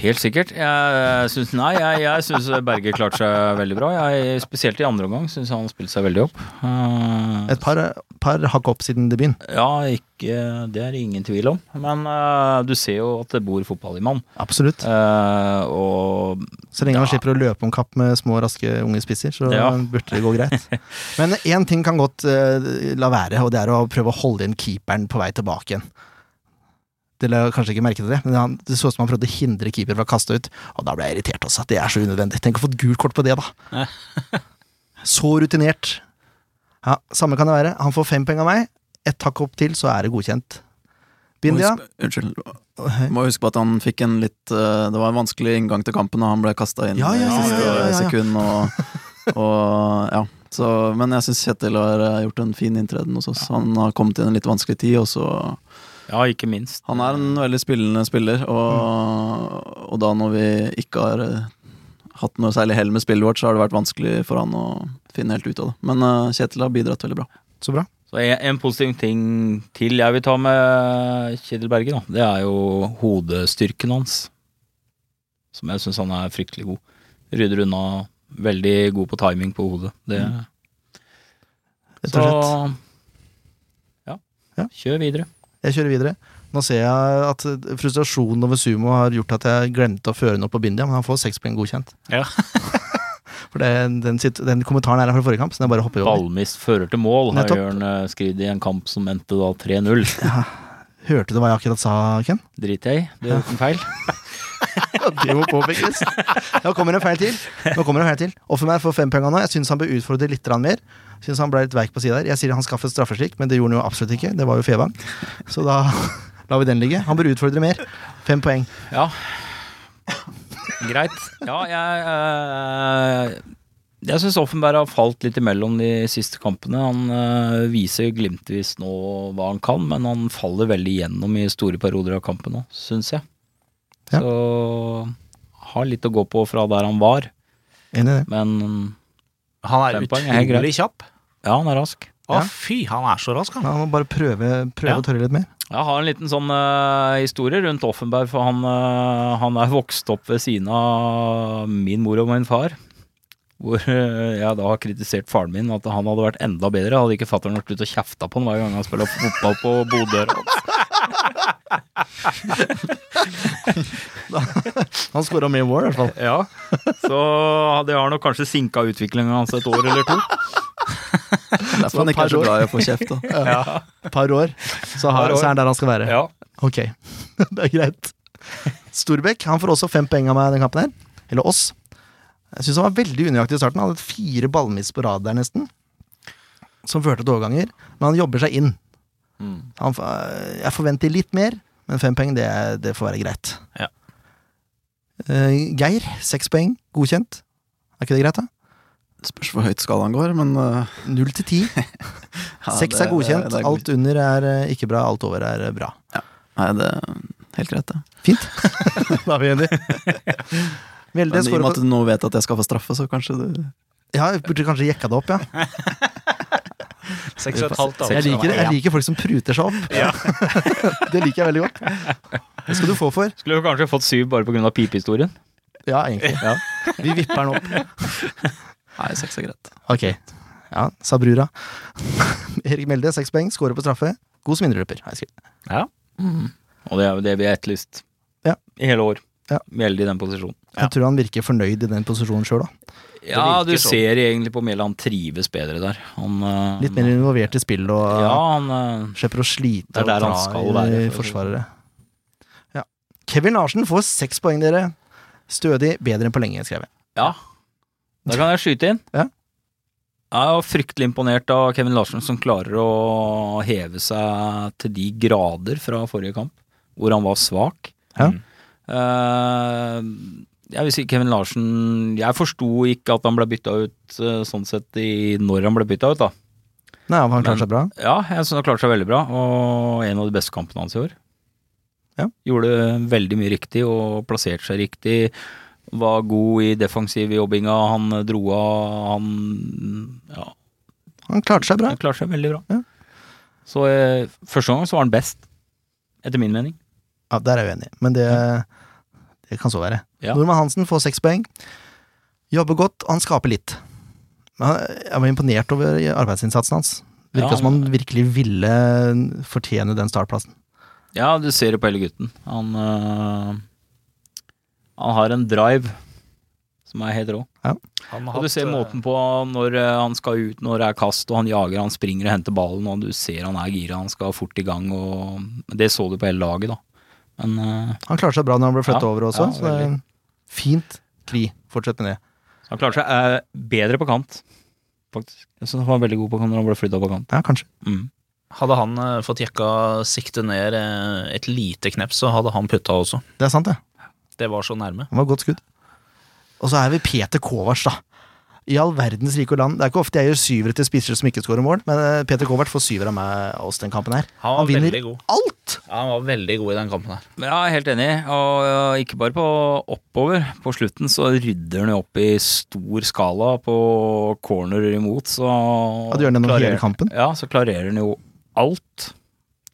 Helt sikkert. Jeg syns Nei, jeg, jeg syns Berge klarte seg veldig bra. Jeg, spesielt i andre omgang syns han spilte seg veldig opp. Uh, Et par, par hakk opp siden debuten. Ja, ikke Det er det ingen tvil om. Men uh, du ser jo at det bor fotball i mann. Absolutt. Uh, og Så lenge han Ja. slipper å løpe om kapp med små, raske unge spisser, så Ja. burde det gå greit. Men én ting kan godt la være, og det er å prøve å holde inn keeperen på vei tilbake igjen. La kanskje ikke merke til det, men han, det så ut som han prøvde å hindre keeper fra å kaste ut, og da ble jeg irritert også. At det er så unødvendig. Tenk å få et gult kort på det, da. Så rutinert. Ja, Samme kan det være. Han får fem poeng av meg. Ett hakk opp til, så er det godkjent. Bindia. Unnskyld. Må huske på at han fikk en litt eh, Det var en vanskelig inngang til kampen, og han ble kasta inn Ja, ja, i ja, siste ja, ja. sekund. Og, og ja. Så, men jeg syns Kjetil har eh, gjort en fin inntreden hos oss. Han har kommet inn en litt vanskelig tid, og så ja, ikke minst. Han er en veldig spillende spiller, og, og da når vi ikke har eh, hatt noe særlig hell med spillet vårt, så har det vært vanskelig for han å finne helt ut av det. Men uh, Kjetil har bidratt veldig bra. Så bra. Så en, en positiv ting til jeg vil ta med Kjetil Berge, da, det er jo hodestyrken hans. Som jeg syns han er fryktelig god. Rydder unna. Veldig god på timing på hodet. Det, Rett så og slett. ja. Ja. Kjør videre. Jeg kjører videre. Nå ser jeg at frustrasjonen over sumo har gjort at jeg glemte å føre noe på Bindia, men han får seks poeng godkjent. Ja. For det, den, den kommentaren er fra forrige kamp, så den bare hopper over. Ballmist fører til mål, har Nettopp. Jørn eh, i en kamp som endte da 3-0. Hørte du hva jeg akkurat sa, Ken? Drit jeg i, det er ikke en feil. Det må påpekes. Nå kommer en feil til. Nå kommer en feil til. Offermær får fem poeng nå. Jeg syns han bør utfordre litt mer. Syns han ble litt veik på sida der. Jeg sier han skaffet straffeslik, men det gjorde han jo absolutt ikke. Det var jo Fevang. Så da lar vi den ligge. Han bør utfordre mer. Fem poeng. Ja. Greit. Ja, jeg eh, Jeg syns Offenberg har falt litt imellom de siste kampene. Han eh, viser glimtvis nå hva han kan, men han faller veldig igjennom i store perioder av kampen nå, syns jeg. Ja. Så har litt å gå på fra der han var, Enig i det. men Han er er utrolig kjapp. ja, han er rask. Å, Ja. fy, han er så rask, han. Han må bare prøve, prøve Ja. å tørre litt mer. Jeg har en liten sånn uh, historie rundt Offenberg, for han, uh, han er vokst opp ved siden av min mor og min far. Hvor eh, jeg da har kritisert faren min at han hadde vært enda bedre. Hadde ikke fatter'n vært ute og kjefta på han hver gang han spiller fotball på bodøra Han skåra mye mål, i hvert fall. Ja, så det har nok kanskje sinka utviklinga hans et år eller to. Derfor han ikke er så glad i å få kjeft. da. Ja. par år, så, har, så er han der han skal være. Ja. Ok, det er greit. Storbekk han får også fem poeng av meg den kampen her. Eller oss. Jeg syns han var veldig unøyaktig i starten. Han hadde fire ballmiss på rad der, nesten. Som førte til overganger. Men han jobber seg inn. Han, jeg forventer litt mer, men fem poeng, det, det får være greit. Ja. Uh, Geir, seks poeng. Godkjent. Er ikke det greit, da? Det spørs hvor høyt skalaen går, men uh, Null til ti. Seks er godkjent. det er Alt under er eh, ikke bra, alt over er bra. bra. Nei, det er helt greit, det. Fint. da er vi enige. Velde Men i og med at du nå vet at jeg skal få straffe, så kanskje du Ja, jeg burde kanskje jekka det opp, ja. Seks og et halvt. Jeg liker, jeg liker folk som pruter seg opp. det liker jeg veldig godt. Det skal du få for. Skulle du kanskje fått syv bare pga. pipehistorien. Ja, egentlig. Vi vipper den opp. Nei, seks er greit. Ok. Ja, sa brura. Erik Melde, seks poeng, skårer på straffe. God som indreløper, har jeg skrevet. Ja. Og det er jo det vi har etterlyst Ja. i hele år. Ja. Veldig i den posisjonen. Jeg tror han virker fornøyd i den posisjonen sjøl, da. Ja, du sånn. ser egentlig på Mjelde, han trives bedre der. Han, eh, Litt mer involvert i spillet og Ja, han eh, slipper å slite og han dra skal i være, forsvarere. Ja. Kevin Larsen får seks poeng, dere. Stødig, bedre enn på lenge, skrev jeg. Ja. Da kan jeg skyte inn. Ja. Jeg er fryktelig imponert av Kevin Larsen, som klarer å heve seg til de grader fra forrige kamp, hvor han var svak. Ja. Eh, jeg vil si Kevin Larsen Jeg forsto ikke at han ble bytta ut eh, sånn sett i når han ble bytta ut, da. Nei, han har klart seg bra. Ja, jeg synes han klarte seg veldig bra, og en av de beste kampene hans i år. Ja. Gjorde veldig mye riktig og plasserte seg riktig. Var god i defensiv jobbinga, han dro av, han Ja, Han klarte seg bra. han klarte seg veldig bra. Ja. Så eh, første gang så var han best, etter min mening. Ja, Der er jeg uenig, men det, det kan så være. Ja. Normann Hansen får seks poeng. Jobber godt, og han skaper litt. Jeg var imponert over arbeidsinnsatsen hans. Virka Ja, som han virkelig ville fortjene den startplassen. Ja, du ser det på hele gutten. Han øh, Han har en drive som er helt rå. Han har Og du ser hatt, måten på når eh, han skal ut, når det er kast, og han jager, han springer og henter ballen, og du ser han er gira, han skal fort i gang, og det så du på hele laget, da. Men uh, Han klarte seg bra når han ble flytta Ja, over også, ja, så det er fint. Kli, fortsett med det. han klarte seg uh, bedre på kant, faktisk. Jeg synes han var veldig god på kant når han ble flytta på kant. Ja, kanskje. Mm. Hadde han uh, fått jekka siktet ned et lite knepp, så hadde han putta også. Det er sant, det. Det var så nærme. Det var godt skudd. Og så er vi Peter Kovac, da. I all verdens rike land. Det er ikke ofte jeg gjør syvere til spissere som ikke skårer mål, men eh, Peter Kovac får syver av meg Også oss den kampen her. Han var Han vinner veldig god. alt! Ja, han var veldig god i den kampen her. Men jeg er helt enig, og ikke bare på oppover. På slutten så rydder han jo opp i stor skala på corner imot, så Ja, du gjør det gjennom hele kampen. Ja, så klarerer han jo alt.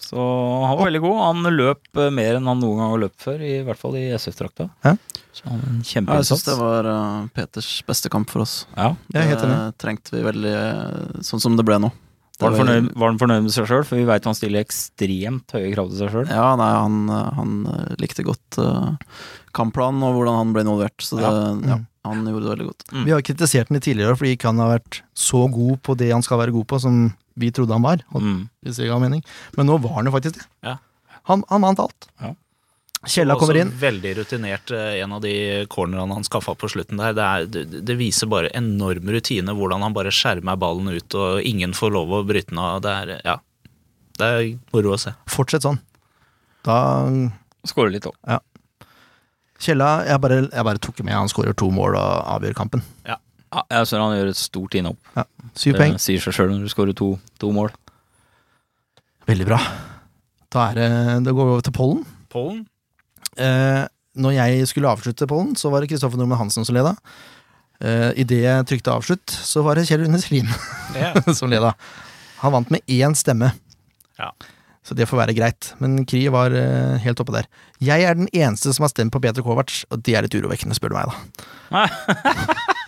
Så han var veldig god. Han løp eh, mer enn han noen gang har løpt før, i hvert fall i SF-drakta. Ja. Så han en Ja, jeg syns det var uh, Peters beste kamp for oss. Ja. Det trengte vi veldig, eh, sånn som det ble nå. Det Var han fornøyd, var han fornøyd med seg sjøl? For vi veit han stiller ekstremt høye krav til seg sjøl. Ja, nei, han, han likte godt uh, kampplanen og hvordan han ble involvert, så det, ja. Ja, han gjorde det veldig godt. Mm. Vi har kritisert ham tidligere fordi ikke han har vært så god på det han skal være god på, som vi trodde han var. Og, Mm. hvis det ga mening. Men nå var han jo faktisk det. Ja. Han, han vant alt. Ja. Kjella kommer inn. Veldig rutinert, eh, en av de cornerne han skaffa på slutten der. Det, er, det, det viser bare enorm rutine, hvordan han bare skjermer ballen ut, og ingen får lov å bryte den av. Det er, ja, det er moro å se. Fortsett sånn. Da Skårer litt òg. Kjella Jeg bare, jeg bare tok med. Han skårer to mål og avgjør kampen. Ja, jeg ser han gjør et stort innhopp. Syv poeng. Det sier seg sjøl når du skårer to, to mål. Veldig bra. Da er det Da går vi over til pollen. Pollen? Eh, når jeg skulle avslutte pollen, så var det Kristoffer Normann Hansen som leda. Eh, Idet jeg trykte avslutt, så var det Kjell Rune Selin Ja. som leda. Han vant med én stemme. Ja. Så det får være greit. Men Kri var eh, helt oppe der. Jeg er den eneste som har stemt på Peter Kovac, og det er litt urovekkende, spør du meg, da.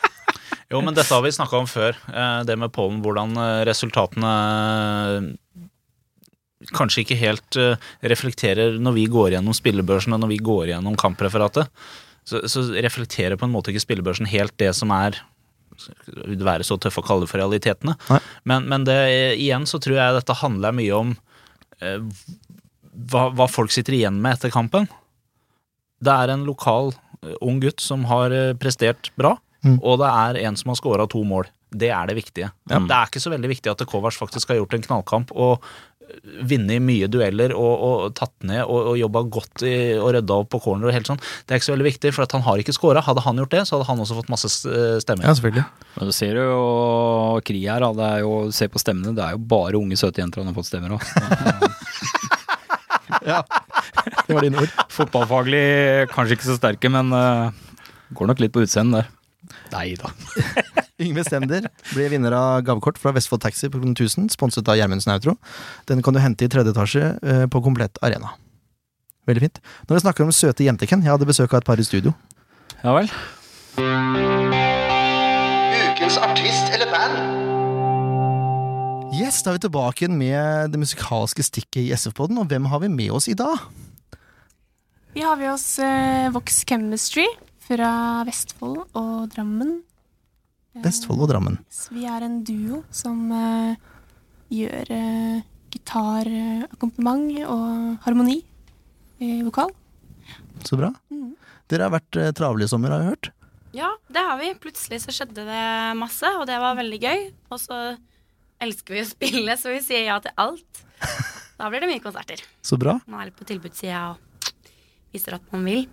Jo, men dette har vi snakka om før. eh, Det med pollen, hvordan eh, resultatene eh, kanskje ikke helt reflekterer når vi går gjennom spillebørsen og når vi går gjennom kampreferatet. Så, så reflekterer på en måte ikke spillebørsen helt det som er være så tøff å kalle det for realitetene. Men, men det, igjen så tror jeg dette handler mye om eh, hva, hva folk sitter igjen med etter kampen. Det er en lokal eh, ung gutt som har eh, prestert bra, Mm. og det er en som har scora to mål. Det er det viktige. Det er ikke så veldig viktig at Kovac faktisk har gjort en knallkamp og eh, vunnet mye dueller og, og tatt ned og, og jobba godt i, og rydda opp på corner og helt sånn. Det er ikke så veldig viktig, for at han har ikke scora. Hadde han gjort det, så hadde han også fått masse eh, stemmer. Ja, selvfølgelig. Men du ser jo Kri her, da. Det er jo, se på stemmene, det er jo bare unge, søte jenter han har fått stemmer av. Det var dine ord. Fotballfaglig kanskje ikke så sterke, men uh, går nok litt på utseendet der. Nei da. Yngve Stender blir vinner av gavekort fra Vestfold Taxi på Kronen 1000, sponset av Gjermundsen Outro. Den kan du hente i tredje etasje eh, på Komplett Arena. Veldig fint. Når vi snakker om søte jenter, jeg hadde besøk av et par i studio. Ja vel. Ukens artist eller band? Yes, da er vi tilbake igjen med det musikalske stikket i SF-podden, og hvem har vi med oss i dag? Vi har med oss eh, Vox Chemistry fra Vestfold og Drammen. Eh, Vestfold og Drammen. så vi er en duo som eh, gjør uh, gitarakkompagnement og harmoni i vokal. Så bra. Mm. Dere har vært eh, travle i sommer, har jeg hørt. Ja, det har vi. Plutselig så skjedde det masse, og det var veldig gøy. Og så elsker vi å spille, så vi sier ja til alt. Da blir det mye konserter. Så bra. Man er litt på tilbudssida og viser at man vil.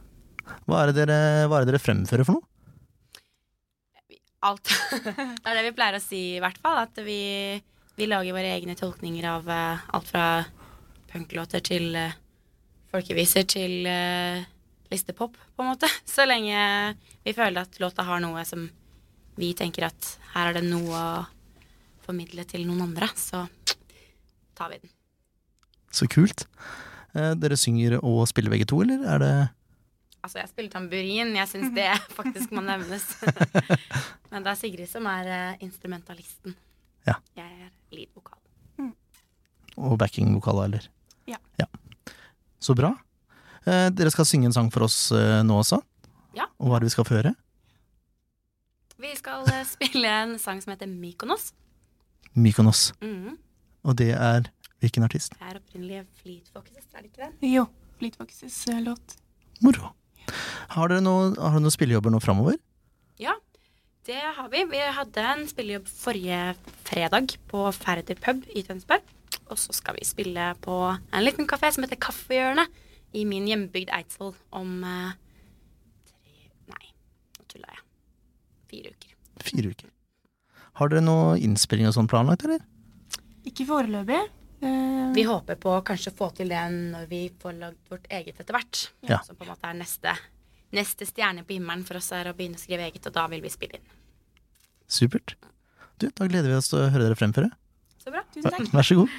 Hva er det dere, hva er det dere fremfører for noe? Alt. det er det vi pleier å si, i hvert fall. At vi, vi lager våre egne tolkninger av eh, alt fra punklåter til eh, folkeviser til eh, listepop, på en måte. Så lenge vi føler at låta har noe som vi tenker at her er det noe å formidle til noen andre, så tar vi den. Så kult. Dere synger og spiller begge to, eller er det Altså, jeg spiller tamburin. Jeg syns det faktisk må nevnes. Men det er Sigrid som er eh, instrumentalisten. Ja. Jeg er lead-vokal. og backing-vokal, eller? Ja. Så bra. Eh, dere skal synge en sang for oss eh, nå også. Ja. Og hva er det vi skal få høre? Vi skal eh, spille en sang som heter Mykonos. Mykonos. Mhm. Og det er hvilken artist? Det er opprinnelig Fleet Foxes, er det ikke det? Jo, Fleet Foxes eh, låt. Moro. Har dere noe, har dere noen spillejobber nå framover? Ja, det har vi. Vi hadde en spillejobb forrige fredag på Færder pub i Tønsberg. Og så skal vi spille på en liten kafé som heter Kaffehjørnet i min hjembygd Eidsvoll om eh, tre Nei, nå tulla jeg. Fire uker. Fire uker. Har dere noe innspilling og sånn planlagt, eller? Ikke foreløpig. Eh, Vi håper på å kanskje få til det når vi får lagd vårt eget etter hvert. Ja. Som på en måte er neste, neste stjerne på himmelen for oss er å begynne å skrive eget, og da vil vi spille inn. Supert. Du, da gleder vi oss til å høre dere fremføre. Så bra. Tusen takk. Vær så god.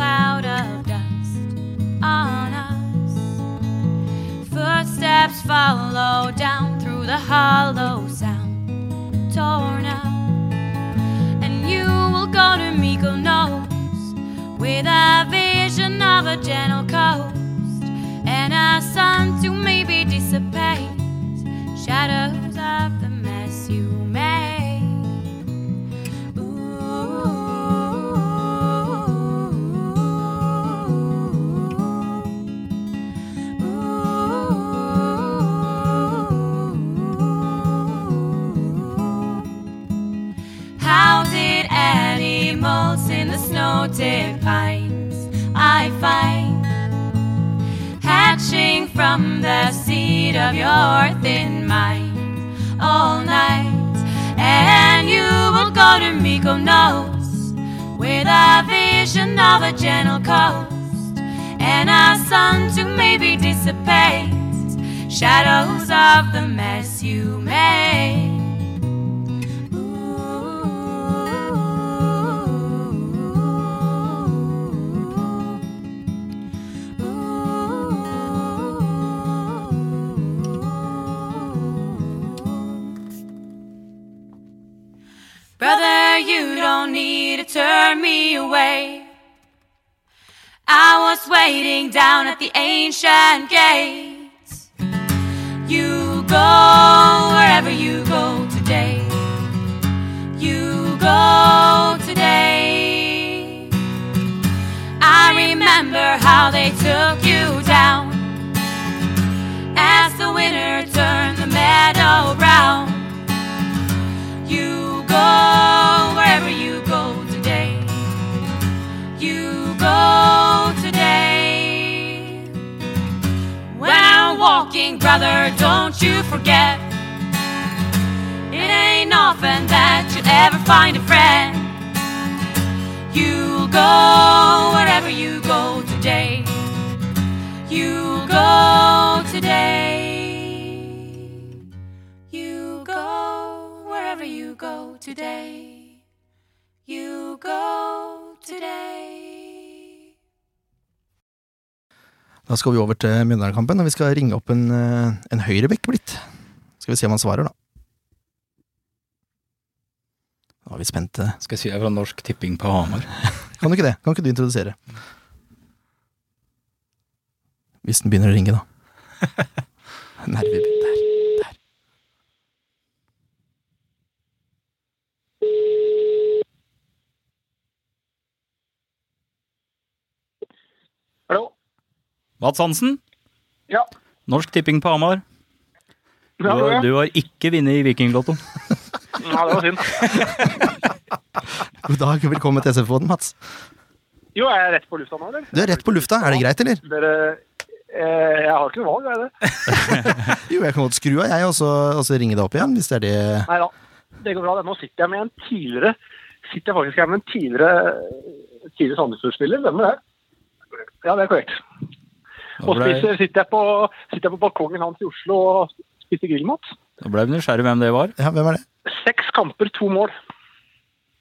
Cloud of dust on us. Footsteps follow down through the hollow sound, torn up. And you will go to Mykonos with a vision of a gentle coast and a sun to maybe dissipate shadows from the seat of your thin mind all night. And you will go to Mykonos with a vision of a gentle coast and a sun to maybe dissipate shadows of the mess you made. You don't need to turn me away. I was waiting down at the ancient gates. You go wherever you go today. You go today. I remember how they took you down as the winter turned the meadow brown. You go brother, don't you forget. It ain't often that you ever find a friend. You'll go wherever you go today. You go today. You go wherever you go today. You go today. Da skal vi over til Mjøndalen-kampen, og vi skal ringe opp en, eh, en høyrebekk blitt. Skal vi se om han svarer, da. Da er vi spente. Skal jeg si jeg er fra Norsk Tipping på Hamar. Kan du ikke det? Kan ikke du introdusere? Hvis den begynner å ringe, da. Nerver Der. Der. Hallo? Mats Hansen? Ja. Norsk Tipping på Hamar. Du, Ja, har- ja. du har ikke vunnet i Vikinglotto. Nei, det var synd. God dag velkommen til SF-båten, Mats. Jo, er jeg rett på lufta nå, eller? Du er rett på lufta, er det greit, eller? Dere, eh, jeg har ikke noe valg, er det? Jo, jeg kan godt skru av, jeg, og så, og så ringe deg opp igjen, hvis det er det Nei da, det går bra. det. Nå sitter jeg med en tidligere sitter jeg faktisk her med en tidligere, tidligere Sandefjord-spiller. Hvem er det? Ja, det er korrekt. Og ble- spiser, sitter, jeg på, sitter jeg på balkongen hans i Oslo og spiser grillmat. Da ble vi nysgjerrig hvem det var. Ja, hvem er det? Seks kamper, to mål.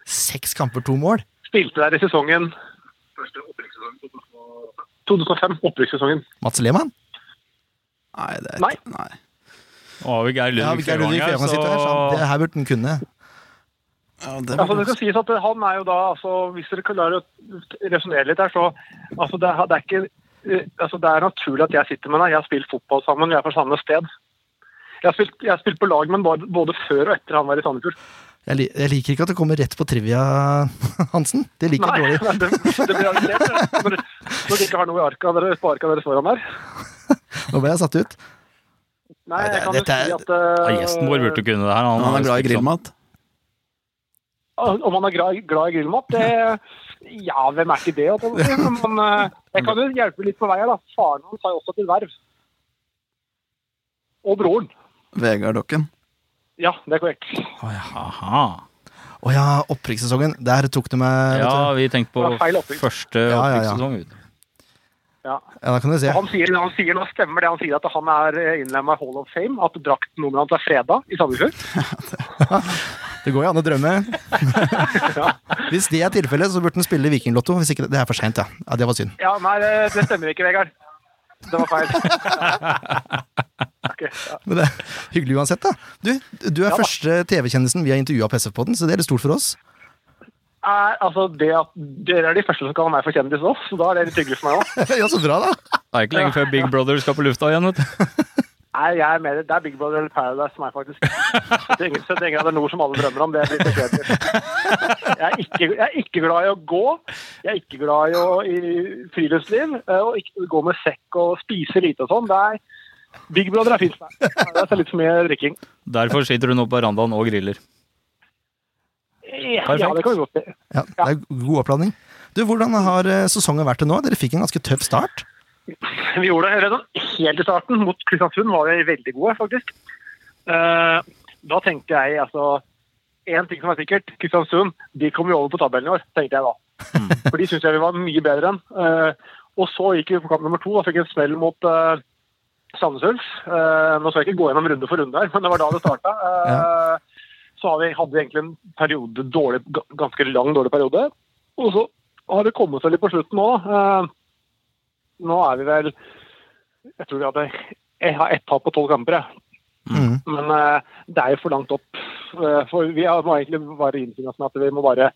Seks kamper, to mål? Spilte der i sesongen 2005, opprykkssesongen. Mats Lehmann? Nei, det er Nei. ikke Nei. Nå har vi Geir Ja, Ludvig Ludvig Fevang her, sitter her, så det her burde han kunne. Ja, det Altså, det skal sies at han er jo da, altså, Hvis dere klarer å resonnere litt her, så altså, det, er- det er ikke altså, Det er naturlig at jeg sitter med deg. Jeg har spilt fotball sammen, vi er fra samme sted. Jeg har spilt, jeg har spilt på lag men både før og etter han var i Sandefjord. Jeg, li jeg liker ikke at det kommer rett på trivia, Hansen. Det liker jeg Nei, dårlig. nei, det, det blir det. når, når dere ikke har noe i arka dere, på arka deres foran der. Nå ble jeg satt ut. Nei, jeg kan jo er- si at uh, ja, Gjesten vår burde kunne det her. Han han er glad i sånn. grillmat. Om han er glad, glad i grillmat, det Ja, hvem er ikke det? jeg på å si. Men eh, jeg kan jo hjelpe litt på vei her, da. Faren hans har jo også til verv. Og broren. Vegard Dokken. Ja, det er korrekt. Aha. Å ja, opprykkssesongen. Der tok du meg Ja, vi tenkte på første Ja, ja, ja. Ja. Ja, da kan du se. Han sier, han sier nå stemmer det han sier at han er innlemma i Hall of Fame, at draktnummeret hans er freda i Sandefjord. Det går jo an å drømme. Hvis det er tilfellet, så burde han spille Vikinglotto. Hvis ikke det er for seint, ja. ja. Det var synd. Ja, nei, det, det stemmer ikke, Vegard. Det var feil. okay, ja. Men det er hyggelig uansett, da. Du, du er Ja da. første TV-kjendisen vi har intervjua på SF-podden, så det er litt stort for oss. Er, altså, det at Dere er de første som kaller meg for kjendis nå, så da er det litt hyggelig for meg òg. ja, så bra, da. Det er ikke lenge før Big Brother skal på lufta igjen. vet du. Nei, jeg er med, Det er Big Brother eller Paradise for meg, faktisk. Så lenge, så lenge det er noe som alle drømmer om. Det blir for. Jeg er, ikke, jeg er ikke glad i å gå. Jeg er ikke glad i, å, i friluftsliv. eh, Og ikke gå med sekk og spise lite og sånn. Det er Big Brother er fint for meg. Det er litt for mye drikking. Derfor sitter du nå på verandaen og griller. Perfekt. ja, det kan vi godt si. Ja, det er god oppladning. Du, Hvordan har eh, sesongen vært til nå? Dere fikk en ganske tøff start. Vi gjorde det. Helt i starten, mot Kristiansund, var vi veldig gode, faktisk. Eh, da tenkte jeg altså Én ting som er sikkert, Kristiansund de kommer jo over på tabellen i år, tenkte jeg da. For de syns jeg vi var mye bedre enn. Eh, og så gikk vi på kamp nummer to og fikk en smell mot Sandnes Ulf. Nå skal jeg ikke gå gjennom runde for runde her, men det var da det starta. Så vi, hadde vi egentlig en periode dårlig, ganske lang dårlig periode. Og så har det kommet seg litt på slutten nå. Eh, nå er vi vel Jeg tror vi hadde Jeg har ett tap på tolv kamper, jeg. Mm. Men eh, det er jo for langt opp. Eh, for vi har- må egentlig bare innfinne oss med at vi må bare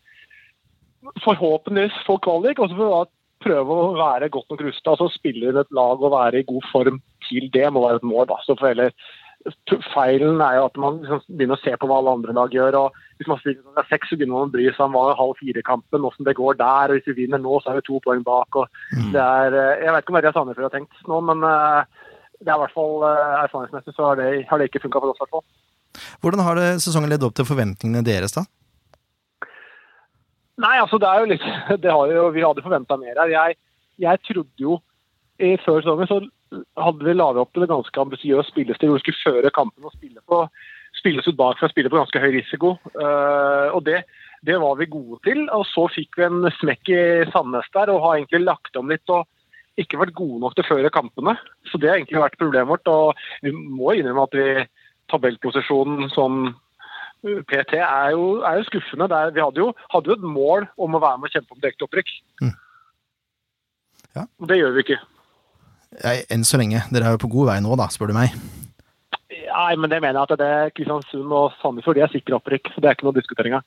forhåpentligvis få kvalik, og så får vi da prøve å være godt nok rusta. Altså spille inn et lag og være i god form til det må være et mål. da. Så for heller Feilen er jo at man liksom begynner å se på hva alle andre lag gjør. og Hvis man spiller er seks, så begynner man å bry seg om hva halv fire-kampen, hvordan det går der. og Hvis vi vinner nå, så er vi to poeng bak. og det er, eh, Jeg vet ikke om det er Sandefjord har tenkt nå, men eh, det er i hvert fall eh, erfaringsmessig så har det, har det ikke funka for oss. i hvert fall. Hvordan har det sesongen ledd opp til forventningene deres, da? Nei, altså det er jo litt det har jo, Vi hadde forventa mer her. Jeg, jeg trodde jo i Før sesongen så hadde vi laget opp til en ganske ambisiøs spillestil hvor vi skulle føre kampen og spille på spilles ut bakfra, spille på ganske høy risiko. Eh, og det, det var vi gode til. Og så fikk vi en smekk i Sandnes der og har egentlig lagt om litt. og ikke vært gode nok til å føre kampene. Så det har egentlig vært problemet vårt. Og vi må innrømme at vi tabellposisjonen som PT er jo, er jo skuffende. Er, vi hadde jo, hadde jo et mål om å være med og kjempe om direkte opprykk. Mm. Ja. Det gjør vi ikke. Jeg, enn så lenge. Dere er jo på god vei nå, da, spør du meg. Nei, men det mener jeg at det er Kristiansund og Sandefjord de er sikre opprykk. så Det er ikke noe diskutering av.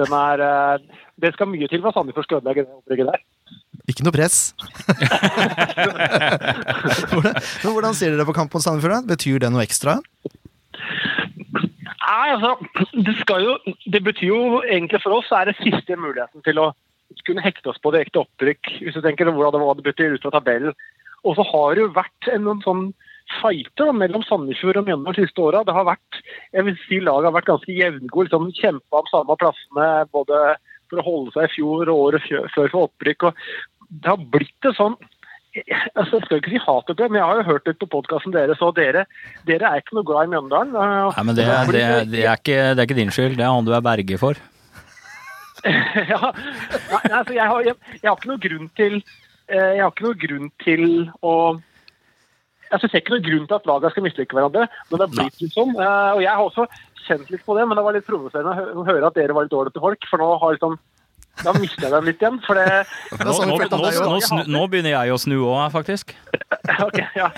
Den er, eh, det skal mye til for at Sandefjord skal ødelegge det opprykket der. Ikke noe press. hvordan, men hvordan ser dere på kamp mot Sandefjord? Betyr det noe ekstra? Nei, altså, det, skal jo, det betyr jo egentlig for oss er det siste muligheten til å kunne hekte oss på direkte opprykk, hvis du tenker hvordan det, det betyr ut av tabellen. Og så har det jo vært en, en sånn fighter da, mellom Sandefjord og Mjøndalen de siste åra. Det har vært, jeg vil si laget har vært ganske jevngode, liksom kjempa om samme plassene både for å holde seg i fjor og året før for opprykk. og Det har blitt et sånn altså Jeg skal ikke si hatopprør, men jeg har jo hørt litt på podkasten deres, og dere, dere er ikke noe glad i Mjøndalen. Nei, men det, og det, er, det, er ikke, det er ikke din skyld, det er han du er berge for. ja, nei, altså jeg, har, jeg, jeg har ikke noe grunn til Jeg har ikke noen grunn til å altså, Jeg ser ikke noen grunn til at lagene skal mislike hverandre, men det har blitt litt sånn. eh, og jeg har også kjent litt på det, men det var litt provoserende å høre at dere var litt dårlige til folk, for nå har liksom da mister jeg dem litt igjen. For det Nå, sånn nå, nå, nå begynner jeg å snu òg, faktisk. Ok, ja.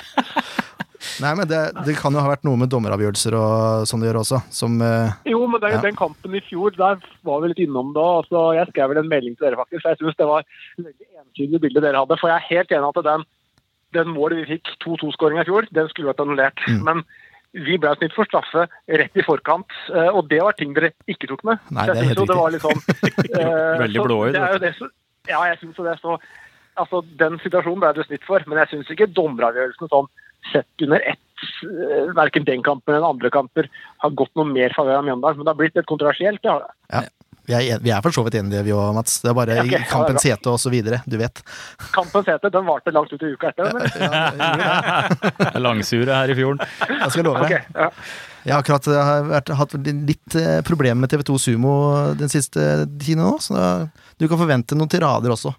Nei, men det, det kan jo ha vært noe med dommeravgjørelser og sånn det gjør også, som uh, Jo, men den, Ja. den kampen i fjor, der var vi litt innom da. Altså, jeg skrev vel en melding til dere, faktisk. Jeg syns det var veldig entydig bilde dere hadde. For jeg er helt enig i at den, den målet vi fikk, 2-2-skåringa i fjor, den skulle vært annullert. Mm. Men vi ble snitt for straffe rett i forkant, eh, og det var ting dere ikke tok med. Nei, det er helt det litt sånn uh, Veldig blåøyd, det det Ja, jeg syns jo det. Så altså, den situasjonen ble det snitt for. Men jeg syns ikke dommeravgjørelsen sånn sett under ett, eh, verken den kampen eller andre kamper, har gått noe mer favør av Mjøndalen. Men det har blitt litt kontroversielt, det har det. ja. Vi er, vi er for så vidt enige, vi òg, Mats. Det er bare okay, kampens hete og så videre, du vet. Kampens hete den varte langt ut i uka etter. Men, Langsure her i fjorden. Jeg skal love deg. ja. Jeg har akkurat eh, har vært, hatt litt eh, problemer med TV2 Sumo den siste tiden nå, så da, du kan forvente noen tirader også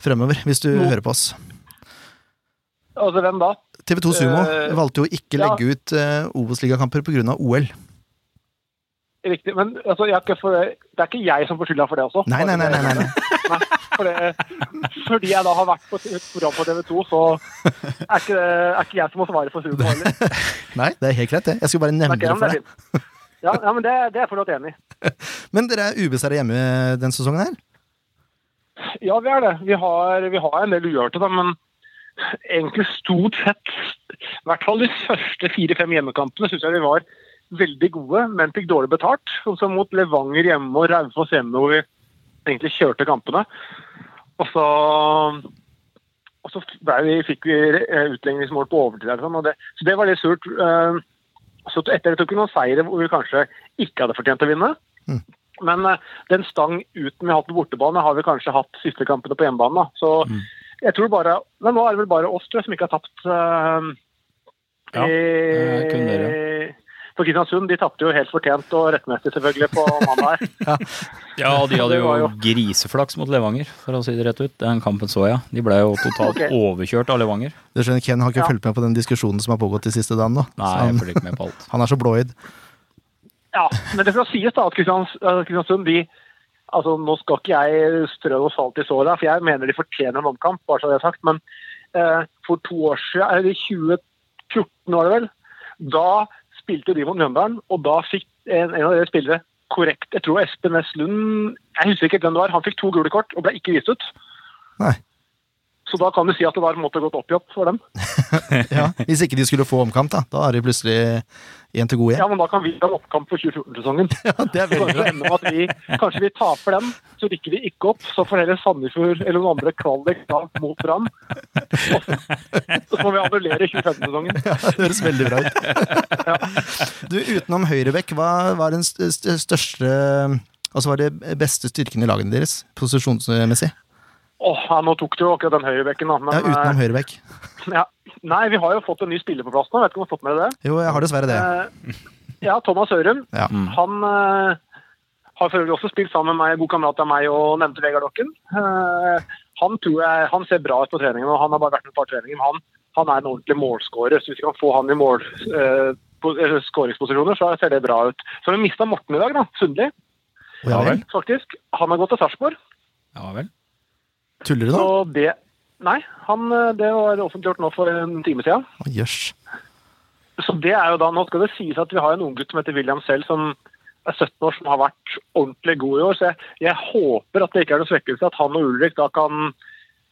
fremover, hvis du no. hører på oss. Altså, hvem da? TV2 Sumo uh, valgte jo ikke ja. legge ut uh, Obos-ligakamper pga. OL. Riktig. Men altså, for, det er ikke jeg som får skylda for det også. Nei, nei, nei. nei, nei, nei. For det, fordi jeg da har vært på et program på TV 2, så er ikke, er ikke jeg som må svare for Sumo heller. nei, det er helt greit, det. Jeg skulle bare nevne det for deg. Ja, ja, men det, det er jeg fortsatt enig i. Men dere er ubeseira hjemme den sesongen her? Ja, vi er det. Vi har, vi har en del ugjorte, da, men egentlig stort sett, i hvert fall de første fire-fem hjemmekampene, syns jeg vi var veldig gode, men fikk dårlig betalt. Også mot Levanger hjemme og Raufoss hjemme, hvor vi egentlig kjørte kampene. Og så, og så vi, fikk vi utlengningsmål utligningsmål på overtid. sånn, det, så det var litt surt. Eh, Så etter det tok vi noen seire hvor vi kanskje ikke hadde fortjent å vinne. Mm. Men eh, den stang uten vi har hatt på bortebane, har vi kanskje hatt siste kampene på hjemmebane. Så Så Jeg tror bare Men nå er det vel bare oss tror jeg, som ikke har tapt. Uh, Ja, eh, kun dere. For Kristiansund de tapte jo helt fortjent og rettmessig selvfølgelig på mandag. her. Ja, de hadde jo jo- griseflaks mot Levanger, for å si det rett ut. Den kampen så jeg. De ble jo totalt okay. overkjørt av Levanger. Du skjønner, Ken har ikke Ja. fulgt med på den diskusjonen som har pågått de siste dagene Nei, jeg han, følger ikke med på alt. han er så blåøyd. Ja, men det skal sies da at eh, Kristiansund de altså Nå skal ikke jeg strø noe salt i såret, for jeg mener de fortjener en omkamp. bare så det er sagt, Men eh, for to år siden, eller i 2014 var det vel, da spilte de mot Mjøndalen, og da fikk en, en av deres spillere korrekt Jeg tror Espen S. Lund Jeg husker ikke hvem det var. Han fikk to gule kort og ble ikke vist ut. Nei. Så da kan du si at det var en måte gått opp i opp for dem. Ja, hvis ikke de skulle få omkamp, da. Da er de plutselig én til gode igjen. Ja, men da kan vi ha en oppkamp for 2014-sesongen. Ja, det er veldig Kanskje vi, kanskje vi taper den, så rykker vi ikke opp. Så får heller Sandefjord eller noen andre kvalik da mot Brann. Så må vi annullere 2015-sesongen. Ja, det høres veldig bra ut. Du, utenom høyrebekk, hva var den st- st- største Altså hva er det beste styrken i lagene deres, posisjonsmessig? Åh, ja, nå tok du jo akkurat den høyrebekken, da. Men, Ja, utenom eh, høyrebekk. ja. Nei, vi har jo fått en ny spiller på plass nå. Vet ikke om du har fått med det? Jo, jeg har dessverre det. Eh, ja, Thomas Ørum. Ja. Han eh, har for øvrig også spilt sammen med meg, god kamerat av meg og nevnte Vegard Dokken. Eh, han tror jeg, han ser bra ut på treningen, og han har bare vært med et par treninger. Men han, han er en ordentlig målskårer, så hvis vi kan få han i mål, eh, skåringsposisjoner, så ser det bra ut. Så har vi mista Morten i dag, da. Sundli, Ja vel. faktisk. Han har gått til Sarpsborg. Ja vel. Tuller du nå? Så det Nei, han, eh, det var offentliggjort nå for en time siden. Å, Jøss. Så det er jo da, Nå skal det sies at vi har en unggutt som heter William selv, som er 17 år, som har vært ordentlig god i år. Så jeg, jeg håper at det ikke er noen svekkelse at han og Ulrik da kan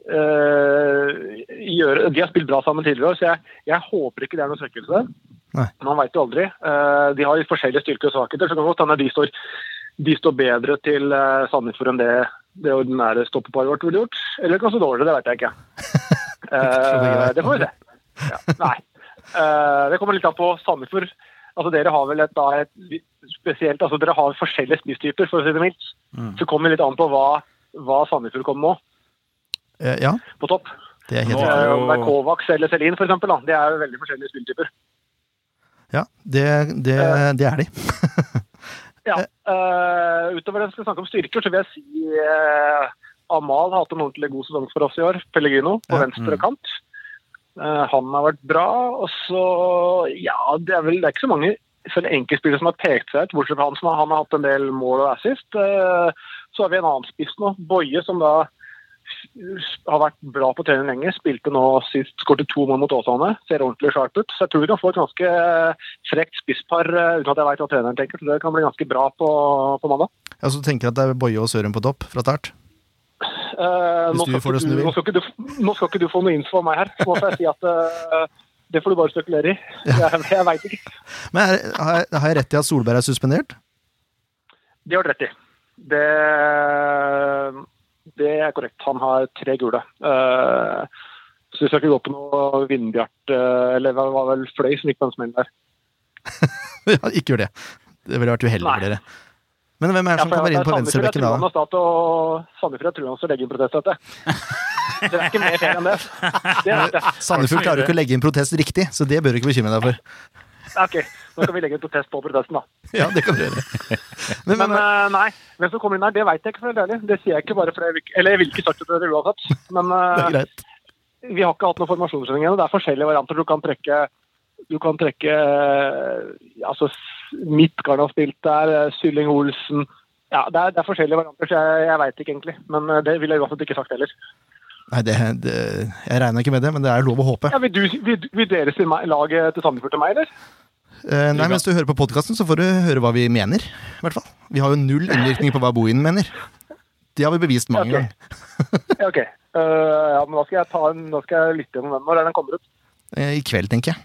øh, gjøre De har spilt bra sammen tidligere, så jeg, jeg håper ikke det er noen svekkelse. Nei. Man veit jo aldri. Uh, de har forskjellige styrker og svakheter, så det kan godt hende de står, de står bedre til uh, Sandefjord enn det det ordinære stoppeparet vårt ville gjort. Eller kanskje dårligere, det vet jeg ikke. uh, det får vi se. Ja, nei. Uh, det kommer litt an på Sandefjord. Altså, dere har vel et, da, et spesielt altså, Dere har forskjellige spisstyper, for å si det mildt. Så det kommer litt an på hva, hva Sandefjord kommer nå, uh, Ja, på topp. det er helt riktig. det jo- Om det er Kovacs eller Selin, da. Det er veldig forskjellige spilltyper. Ja, det, det, det er de. Ja. Uh, utover det vi skal snakke om styrker, så vil jeg si uh, Amal har hatt en ordentlig god sesong for oss i år. Pellegrino på Ja. venstre kant. Uh, han har vært bra. Og så Ja, det er vel det er ikke så mange selv enkeltspillere som har pekt seg ut, bortsett fra han som har, han har hatt en del mål og assist. Så har vi en annen spiss nå, Boje, som da har vært bra på trening lenge. Spilte nå sist, skårte to mål mot Åsane. Ser ordentlig sharp ut. Så jeg tror vi kan få et ganske frekt spisspar eh, uten at jeg vet hva treneren tenker. Så det kan bli ganske bra på, på mandag. Ja, så du tenker at det er Boje og Søren på topp fra start? Eh, nå, du skal du nå, skal du, nå skal ikke du få noe info av meg her. Så må jeg si at eh, det får du bare spekulere i. Jeg, jeg veit ikke. Men er, har, jeg, har jeg rett i at Solberg er suspendert? Det har du rett i. Det, det er korrekt. Han har tre gule. Eh, så vi skal ikke gå på noe Vindbjart eh, Eller det var vel Fløy som gikk på en smell der. ja, ikke gjør det. Det ville vært uheldig for dere. Men hvem er det som kommer inn på venstrebekken da? Sandefjord er truende til å legge inn protest etter. Det er ikke mer feil enn det. Det det. Sandefjord klarer jo ikke å legge inn protest riktig, så det bør du ikke bekymre deg for. Ok, nå kan vi legge en protest på protesten, da. Ja, det kan du gjøre. Men, Men men, eh, nei, hvem som kommer inn her, det veit jeg ikke, for å være ærlig. Det sier jeg ikke bare for jeg Eller jeg vil ikke sagt det uansett. Men det er eh, vi har ikke hatt noen formasjonsregning ennå. Det er forskjellige varianter. Du kan trekke du kan trekke eh, altså Midtgarden har spilt der, Sylling Olsen Ja, det er, det er forskjellige varianter, så jeg, jeg veit ikke egentlig. Men det ville jeg uansett ikke sagt heller. Nei, det, det, jeg regner ikke med det, men det er lov å håpe. Ja, vil, du, vil, vil dere si meg, laget til Sandefjord til meg, eller? Eh, nei, Mens du hører på podkasten, så får du høre hva vi mener. I hvert fall. Vi har jo null innvirkning på hva Bohin mener. Det har vi bevist mange Ok. ganger. Ja, ok. Uh, ja, men da skal jeg ta en, da skal jeg lytte gjennom den. Når er den kommer ut? Eh, I kveld, tenker jeg.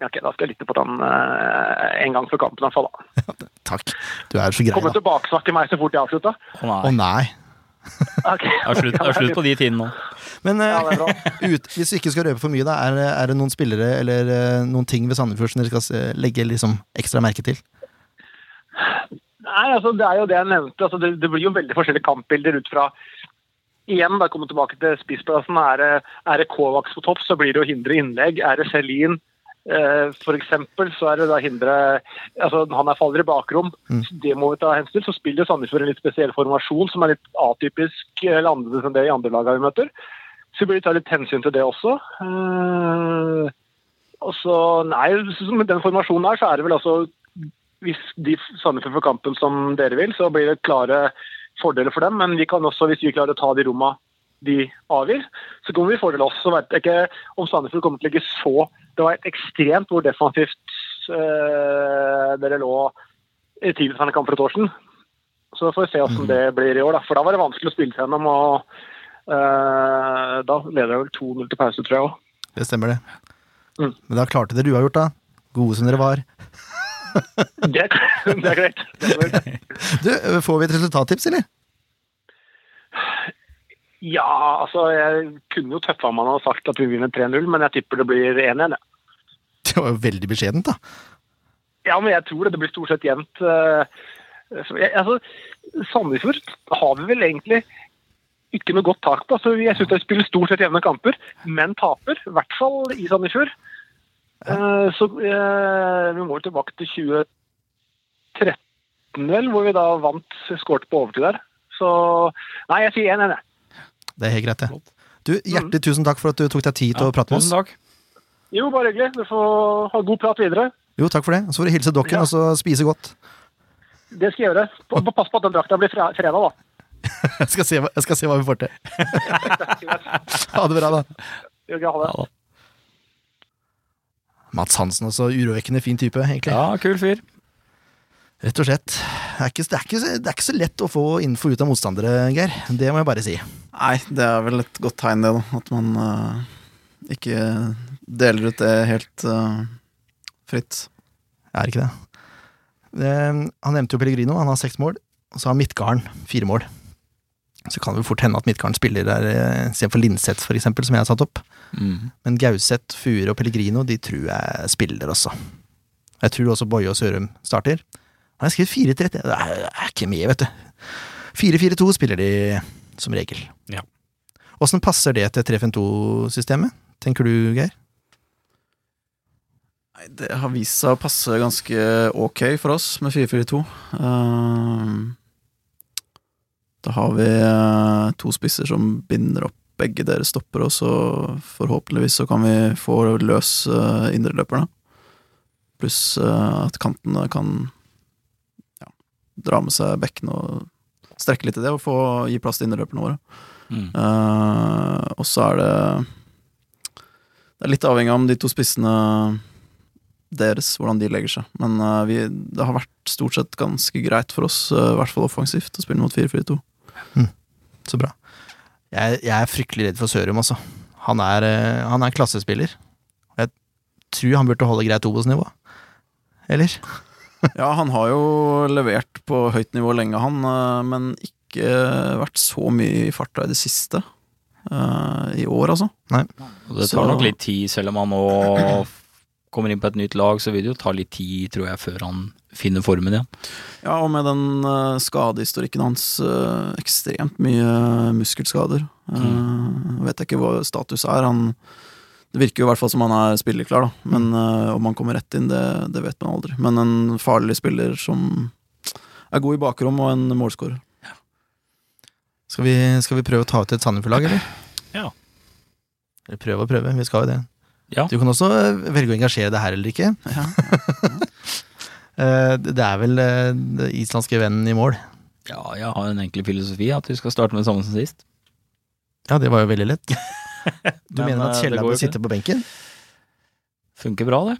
Ja, ok, Da skal jeg lytte på den uh, en gang før kampen. i hvert fall da. Takk. Du er så grei, Kommer da. tilbakesnakke meg så fort jeg avslutta. Å oh, nei. nei. Det er slutt, på de tidene nå. Men eh, Ja, det bra. ut, hvis vi ikke skal røpe for mye, da, er, det- er det noen spillere eller eh, noen ting ved Sandefjord som dere skal legge liksom ekstra merke til? Nei, altså Det er jo det jeg nevnte. altså Det, det blir jo veldig forskjellige kampbilder ut fra igjen, da komme tilbake til spissplassen. Er det, er det Kovacs på topp, så blir det å hindre innlegg. Er det Selin f.eks., så er det da hindre altså Han er faller i bakrom. Mm. Det må vi ta hensyn til. Så spiller Sandefjord en litt spesiell formasjon som er litt atypisk eller annerledes enn det i andre lagene vi møter. Så vi bør ta litt hensyn til det også. Eh, og så, nei, Med den formasjonen her, så er det vel altså Hvis de Sandefjord får kampen som dere vil, så blir det klare fordeler for dem. Men vi kan også, hvis vi klarer å ta de romma de avgir, så kommer vi fordele oss. Så vet jeg ikke om Sandefjord kommer til å ligge så Det var ekstremt hvor defensivt eh, dere lå i tidligere kamp for et år siden. Så får vi se hvordan det blir i år, da. For da var det vanskelig å spille seg gjennom. og eh, Da leder jeg vel 2-0 til pause, tror jeg òg. Det stemmer, det. Mm. Men da klarte dere uavgjort, da. Gode som dere var. Det, er- det er greit. Det er greit. Du, får vi et resultattips, eller? Ja, altså jeg kunne jo tøffa meg og sagt at vi vinner 3-0, men jeg tipper det blir 1-1. Ja. Det var jo veldig beskjedent, da. ja, men jeg tror det. Det blir stort sett jevnt. eh, Altså, Sandefjord har vi vel egentlig ikke noe godt tak på. Altså, jeg syns de spiller stort sett jevne kamper, men taper. I hvert fall i Sandefjord. Ja. Så eh, vi må tilbake til 2013, vel, hvor vi da vant, skåret på overtid der. Så nei, jeg sier 1-1, jeg. Det er helt greit, det. Du, Hjertelig tusen takk for at du tok deg tid til å prate med oss. Tusen takk. Jo, bare hyggelig. Du får ha god prat videre. Jo, takk for det. Så får du hilse dokken Ja. og så spise godt. Det skal jeg gjøre. Pa- pa- Pass på at den drakta blir freda fredag, da. Jeg skal se, jeg skal se hva vi får til. Ha det bra, da. Jo, ha det. Mats Hansen også. Urovekkende fin type, egentlig. Ja, kul fyr. Rett og slett. Det er, ikke, det, er ikke, så- det er ikke så lett å få info ut av motstandere, Geir. Det må jeg bare si. Nei, det er vel et godt tegn, det, da. At man uh, ikke deler ut det helt uh, fritt. Er ikke det? det. han nevnte jo Pellegrino, han har seks mål. Og så har Midtgarden fire mål. Så kan det jo fort hende at Midtgarden spiller der eh, istedenfor Linseth, for eksempel, som jeg har satt opp. Mm. Men Gauseth, Fure og Pellegrino, de tror jeg spiller også. Jeg tror også Boje og Sørum starter. Han har skrevet 4-3 Det er, det er ikke med, vet du. 4-4-2 spiller de som regel. Ja. Åssen passer det til 3-5-2-systemet, tenker du, Geir? Nei, det har vist seg å passe ganske ok for oss med 4-4-2. Eh, da har vi eh, to spisser som binder opp begge deres stopper, og så forhåpentligvis så kan vi få løs uh, indreløperne. Pluss eh, at kantene kan ja, dra med seg bekkene og strekke litt i det, og få gi plass til innerløperne våre. Mm. Uh, og så er det Det er litt avhengig av om de to spissene deres, hvordan de legger seg. Men uh, vi, det har vært stort sett ganske greit for oss, uh, i hvert fall offensivt, å spille mot 4-4-2. Så bra. Jeg, jeg er fryktelig redd for Sørum også. Han er, han er klassespiller. Jeg tror han burde holde greit Obos-nivå. Eller? Ja, han har jo levert på høyt nivå lenge, han, eh, men ikke vært så mye i farta i det siste. eh, I år, altså. Nei. det tar Så- nok litt tid, selv om han nå kommer inn på et nytt lag, så vil det jo ta litt tid, tror jeg, før han finner formen igjen. Ja, og med den uh, skadehistorikken hans, eh, ekstremt mye muskelskader. Mm. vet jeg ikke hva status er. Han, det virker jo i hvert fall som han er spillerklar, da. Men uh, om han kommer rett inn, det, det vet man aldri. Men en farlig spiller som er god i bakrom, og en målskårer. Skal vi, skal vi prøve å ta ut et Sandefjord-lag, eller? Ja. Eller prøve og prøve, vi skal jo det. Ja. Du kan også eh, velge å engasjere deg her eller ikke. Ja. det det er vel eh, den islandske vennen i mål. Ja, jeg har en enkel filosofi, at vi skal starte med det samme som sist. Ja, det var jo veldig lett. Du Men, mener at eh, sitter Kjella går bør jo sitte på benken? Funker bra, det.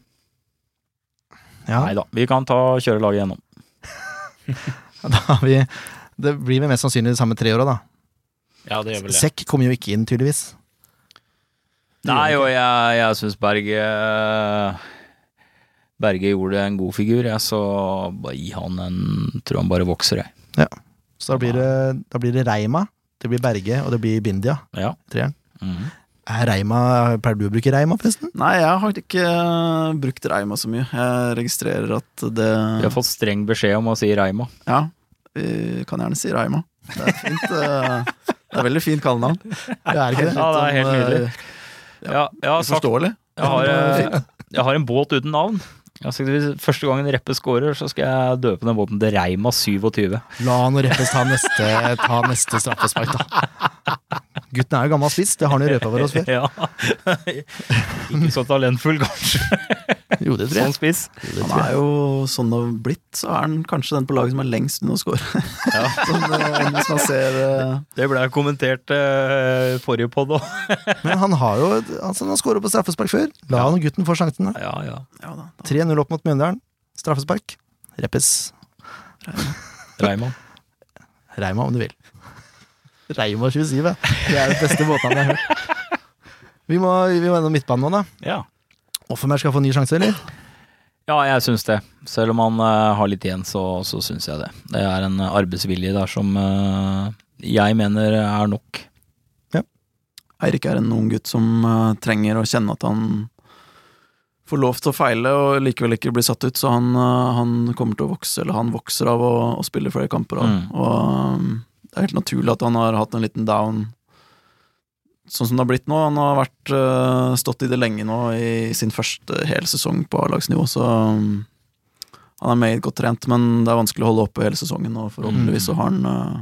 Ja, Nei da, vi kan ta kjøre laget gjennom. da har vi Det blir vel mest sannsynlig de samme tre åra, da. Ja, det gjør vel det. Sekk kommer jo ikke inn, tydeligvis. Nei, og jeg, jeg syns Berge Berge gjorde en god figur, jeg, så bare gi han en Tror han bare vokser, jeg. Så da blir det, da blir det Reima, det blir Berge, og det blir Bindia. Ja. Treeren. Er Reima Pleier du å bruke Reima, forresten? Nei, jeg har ikke eh, brukt Reima så mye. Jeg registrerer at det Vi har fått streng beskjed om å si Reima. Ja, vi kan gjerne si Reima. Det er fint. eh, Det er veldig fint kallenavn. Det er ikke det? Ja, det er helt Sånn, nydelig. Ja, Ja, jeg har sagt Uforståelig. jeg har, eh, jeg har en båt uten navn. Hvis Første gangen Reppe scorer, så skal jeg døpe den båten til Reima 27. La han og Reppes ta neste, ta neste straffespark, da. Gutten er jo gammel spiss, det har han jo røpa for oss før. Ja. Ikke så talentfull, kanskje, Jo, det tror jeg. Sånn spiss. Han er jo sånn det har blitt, så er han kanskje den på laget som er lengst unna å score. sånn, eh, hvis man ser eh, Det ble kommentert uh, forrige podd òg. Men han har jo altså, Han har skåret på straffespark før. La han og gutten få sjansen. da. Ja, ja. Ja da. 3-0 opp mot Mjøndalen. Straffespark. Reppes. Reimann. Reima, om du vil. Reima 27. Det er det beste båten jeg har hørt. Vi må, vi må gjennom midtbanen nå, da. Ja. Offermer skal få ny sjanse, eller? Ja, jeg syns det. Selv om han uh, har litt igjen, så, så syns jeg det. Det er en arbeidsvilje der som uh, jeg mener er nok. Ja. Eirik er en ung gutt som uh, trenger å kjenne at han får lov til å feile og likevel ikke bli satt ut, så han, eh, han kommer til å vokse, eller han vokser av å, å spille flere kamper. av. Mm. Og eh, det er helt naturlig at han har hatt en liten down, sånn som det har blitt nå. Han har vært, eh, stått i det lenge nå, i sin første helsesong på A-lagsnivå, så um, han er meget godt trent, men det er vanskelig å holde oppe hele sesongen, og forhåpentligvis så har han eh,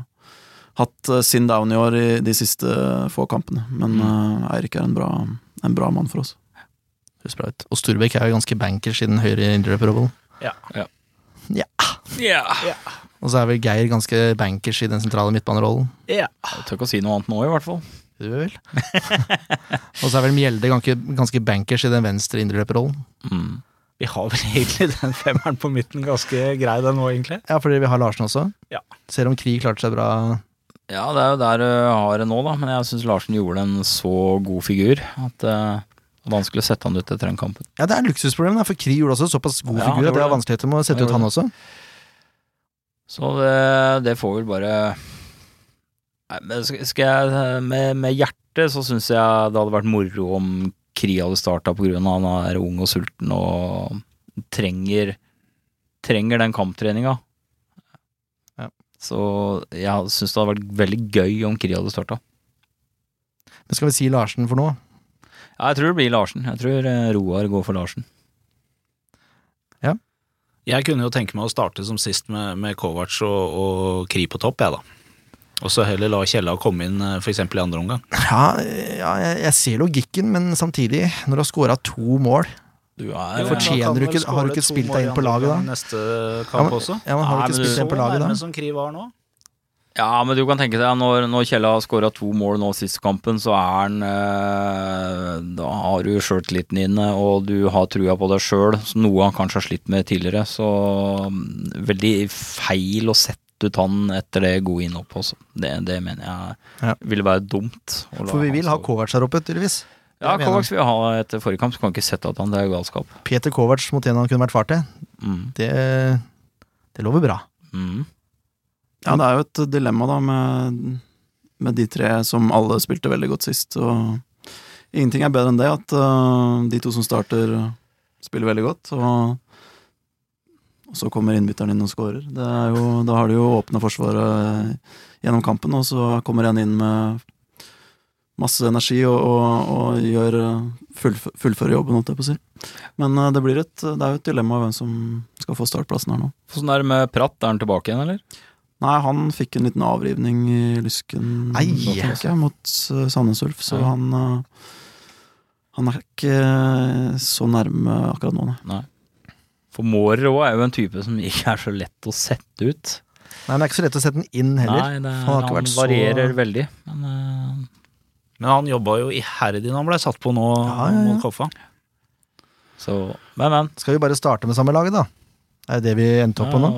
hatt sin down i år i de siste få kampene. Men eh, Eirik er en bra, en bra mann for oss. Høres bra ut. Og Storbekk er jo ganske bankers i den høyre indreløperrollen. Ja. Ja. Ja. Ja. Og så er vel Geir ganske bankers i den sentrale midtbanerollen. ja. Jeg tør ikke å si noe annet nå, i hvert fall. Du vel? Og så er vel Mjelde ganske, ganske bankers i den venstre indreløperrollen. Mm. Vi har vel egentlig den femmeren på midten ganske grei, den nå, egentlig. Ja, fordi vi har Larsen også. Ja. Selv om Krig klarte seg bra. Ja, det er jo der du har det nå, da. Men jeg syns Larsen gjorde en så god figur at eh, vanskelig å sette han ut etter den kampen. Ja, det er et luksusproblem, for Kri gjorde også såpass god Ja, figur at det er vanskeligheter med å sette ut han også. Så det, det får vel bare Nei, men skal jeg Med, med hjertet så syns jeg det hadde vært moro om Kri hadde starta på grunn av han er ung og sulten og trenger Trenger den kamptreninga. Ja. Så jeg syns det hadde vært veldig gøy om Kri hadde starta. Men skal vi si Larsen for noe? Ja, jeg tror det blir Larsen. Jeg tror eh, Roar går for Larsen. Ja. Jeg kunne jo tenke meg å starte som sist med, med Kovac og, og Kri på topp, jeg, da. Og så heller la Kjella komme inn f.eks. for eksempel i andre omgang. Ja, ja jeg, jeg ser logikken, men samtidig, når du har scora to mål Du er- Fortjener du ikke- har du ikke spilt deg inn på laget, da? Neste Ja, kamp men- også. ja, men har du ikke spilt deg inn på laget da? nærme som Kri var nå. Ja, men du kan tenke deg når, når Kjella har skåra to mål nå sist kampen, så er han eh, Da har du sjøltilliten inne, og du har trua på deg sjøl, noe han kanskje har slitt med tidligere. Så mm, veldig feil å sette ut han etter det gode innhoppet også. Det, det mener jeg Ja. ville være dumt. For vi vil ha. Kovac her oppe, tydeligvis. Ja, Kovac vil ha etter forrige kamp, så kan vi ikke sette at han det er galskap. Peter Kovac mot en han kunne vært far til. Mm. Det, det lover bra. Mm. Ja, det er jo et dilemma da med, med de tre som alle spilte veldig godt sist. Og ingenting er bedre enn det, at uh, de to som starter, spiller veldig godt. Og, og så kommer innbytteren inn og er jo, da har de jo åpna forsvaret gjennom kampen, og så kommer en inn med masse energi og, og, og gjør full, fullf fullfører jobben, holdt jeg på å si. Men øh, det, blir et, det er jo et dilemma hvem som skal få startplassen her nå. Sånn er det med Pratt? Er han tilbake igjen, eller? Nei, han fikk en liten avrivning i lysken Ei. da, jeg, mot uh, Sandnes Ulf, så han uh, Han er ikke eh, så nærme akkurat nå, nei. For Mårer òg er jo en type som ikke er så lett å sette ut. Nei, men det er ikke så lett å sette den inn heller. Nei, det, Han har ikke han vært så- varierer veldig. Men uh... Men han jobba jo iherdig når han ble satt på nå Ja, ja, ja. mot Koffa. så Men, men. Skal vi bare starte med samme laget, da? Er det det vi endte opp på nå?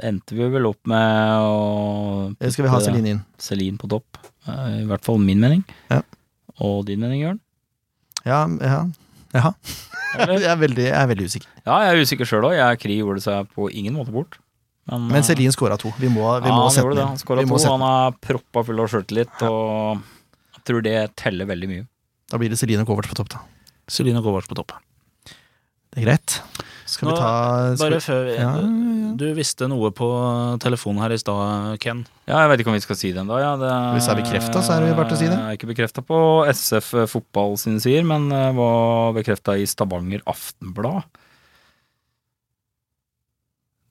Ja, endte vi vel opp med å Eller skal vi ha Celine inn? Celine på topp. Eh, I hvert fall min mening. Ja. Og din mening, Jørn? Ja, ja. ja. Jeg er veldig, jeg er veldig usikker. Ja, jeg er usikker sjøl òg. Kri gjorde seg på ingen måte bort. Men, Men eh, Celine scora to. Vi må, vi ja, må han sette den Han inn. skåra to. Han er proppa full av sjøltillit, og jeg tror det teller veldig mye. Da blir det Celine og Kovac på topp, da. Celine Kovac på topp. Det er greit. Skal Nå, vi ta skal Bare før vi- Ja, ja. Du visste noe på telefonen her i stad, Ken. Ja, jeg vet ikke om vi skal si det ennå. Ja. Det Hvis det er bekreftet, så er det bare verdt å si det. Jeg er ikke bekrefta på SF Fotball sine sider, men eh, var bekrefta i Stavanger Aftenblad.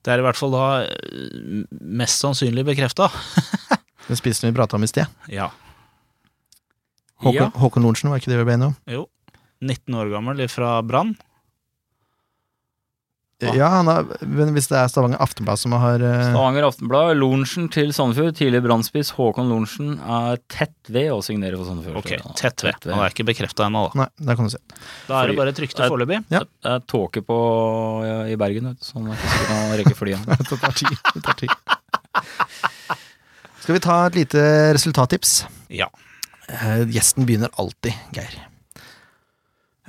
Det er i hvert fall da eh, mest sannsynlig bekrefta. Den spissen vi prata om i sted. Ja. Håkon, Ja. Håkon Lorentzen, var ikke det vi ble enige om? Jo. 19 år gammel fra Brann. Ja, han har, men hvis det er Stavanger Aftenblad som har uh... Stavanger Aftenblad. Lorentzen til Sandefjord, tidligere Brannspiss Håkon Lorentzen, er tett ved å signere for Sandefjord. Ok, tett ved. Han er ikke bekrefta ennå, da. Nei, det kan du si. Da er det bare trykte foreløpig. Ja. Det er tåke på ja, i Bergen, vet du, så han er ikke sikkert han rekker flyet. Det tar tid. Det tar tid. Skal vi ta et lite resultattips? Ja. Uh, gjesten begynner alltid, Geir.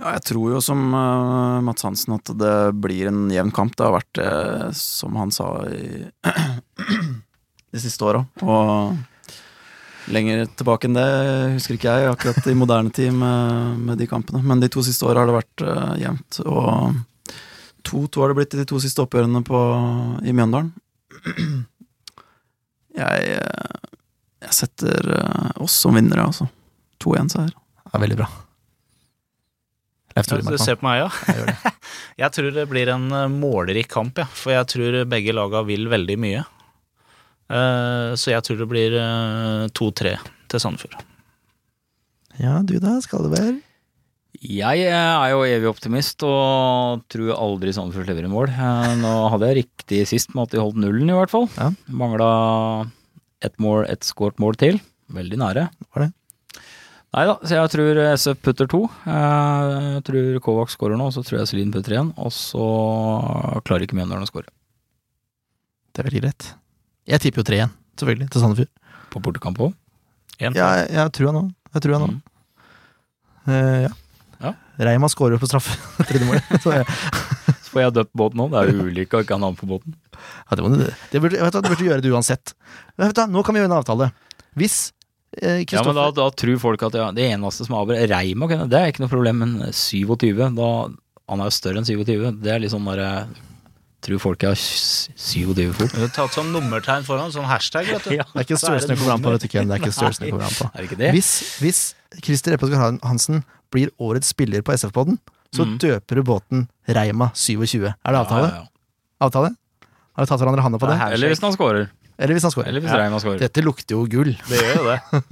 Ja, jeg tror jo som uh, Mats Hansen at det blir en jevn kamp. Det har vært det, som han sa i de siste åra. Og lenger tilbake enn det husker ikke jeg, akkurat i moderne tid med, med de kampene. Men de to siste åra har det vært uh, jevnt. Og 2-2 har det blitt i de to siste oppgjørene på, i Mjøndalen. Jeg, eh, jeg setter oss som vinnere, altså. 2-1-seier. Ja, veldig bra. Leif Tore Markmann. du ser på meg, ja? Jeg. Jeg tror det blir en målerik kamp, ja. For jeg tror begge laga vil veldig mye. Eh, Så jeg tror det blir eh, 2-3 til Sandefjord. Ja, du da, skal det være? Jeg eh, er jo evig optimist og tror aldri Sandefjord lever i mål. Eh, Nå hadde jeg riktig sist med at de holdt nullen, i hvert fall. Ja. Mangla ett mål, ett skåret mål til. Veldig nære. Var det? Nei da, så jeg tror SF putter to. Eh, Jeg tror Kovac skårer nå, så tror jeg Selin putter én. Og så klarer ikke Mjøndalen å skåre. Det er veldig greit. Jeg tipper jo tre igjen, selvfølgelig, til Sandefjord. På bortekamp òg. Ja, jeg, jeg tror han nå. Jeg tror han Mm. Uh, ja. Ja. Reima skårer på straffe. Tredje målet. Så jeg, Så får jeg døpt båten nå. Det er jo ulykke ikke ha navn på båten. ja, det, må, du- det, burde, vet, du, det burde du gjøre det uansett. Men vet du, nå kan vi gjøre en avtale. Hvis Ja, men da, da tror folk at ja, det eneste som avgjør Reima, kan- det er ikke noe problem, men 27 da, Han er jo større enn 27. Det er litt sånn derre Tror folk er har 27 fort. Du har tatt sånn nummertegn foran, sånn hashtag, vet du. Ja. Det er ikke er det størrelsen i programmet på. Vet Ken. Det er ikke størrelsen i programmet på. Er det ikke det? Hvis, hvis Christer Eppesgaard Hansen blir årets spiller på SF-podden, så mm. døper du båten Reima 27. Er det avtale? Ja, ja, ja. Avtale? Har du tatt hverandre handa på det? Eller hvis han scorer. Eller hvis han scorer? Eller hvis Ja. Reima scorer. Dette lukter jo gull. Det gjør jo det.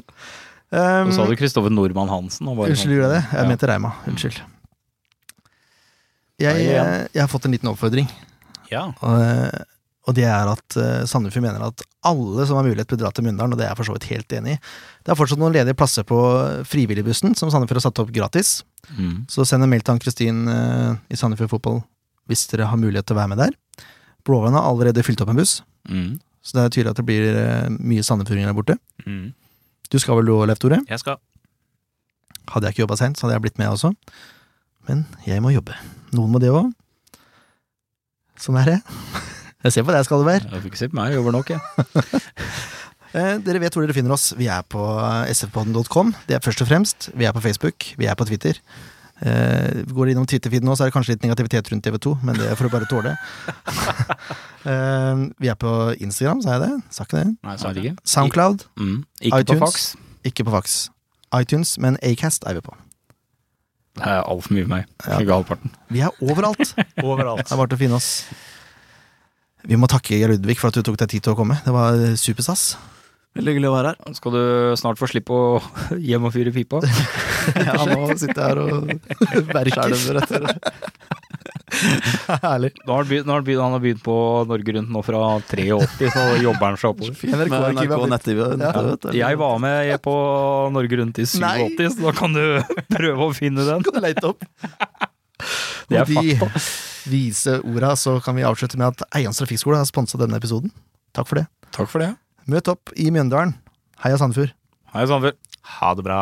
Um, Så sa du Kristoffer Nordmann Hansen. og bare Unnskyld, sånn- gjorde jeg det? Jeg Ja. mente Reima. Unnskyld. Jeg, eh, jeg har fått en liten oppfordring, Ja. og, eh, og det er at uh, Sandefjord mener at alle som har mulighet, bør dra til Mjøndalen, og det er jeg for så vidt helt enig i. Det er fortsatt noen ledige plasser på frivilligbussen, som Sandefjord har satt opp gratis. Mm. Så send en mail til Ann-Kristin uh, i Sandefjord Fotball hvis dere har mulighet til å være med der. Blåvann har allerede fylt opp en buss, Mm. Så det er tydelig at det blir eh, mye sandefjordinger der borte. Mm. Du skal vel du òg, Leif Tore? Jeg skal. Hadde jeg ikke jobba seint, så hadde jeg blitt med også. Men jeg må jobbe. Noen må det òg. Sånn er det. Jeg ser på deg, skal Du være. Jeg fikk se på meg, jeg jobber nok, jeg. Eh, dere vet hvor dere finner oss. Vi er på sfpodden.com. Det er først og fremst. Vi er på Facebook. Vi er på Twitter. Eh, går det innom Twitter-feeden nå, så er det kanskje litt negativitet rundt TV2, men det får du bare tåle. uh, vi er på Instagram, sa jeg det? Sa ikke det? Nei, sa det ikke. Soundcloud. Mm. Ikke på fax. Ikke på fax. iTunes, men Acast er vi på. Det er altfor mye for meg. Ja. Ikke halvparten. Vi er overalt. Overalt. Det er bare til å finne oss. Vi må takke Geir Ludvig for at du tok deg tid til å komme. Det var superstas. Veldig hyggelig å være her. Skal du snart få slippe å hjem og fyre pipa? Ja, nå sitter jeg her og. Herlig. Nå har han begynt, nå har han begynt, han har begynt på Norge Rundt nå fra 83, så jobber han seg oppover. NRK har nettet, nettet. Jeg var med på Norge Rundt i 87, så da kan du prøve å finne den. Kan du leite opp? Det er Med de vise orda så kan vi avslutte med at Eians trafikkskole har sponsa denne episoden. Takk for det. Takk for det. Møt opp i Mjøndalen. Heia Sandefjord. Hei, Sandefjord. Ha det bra.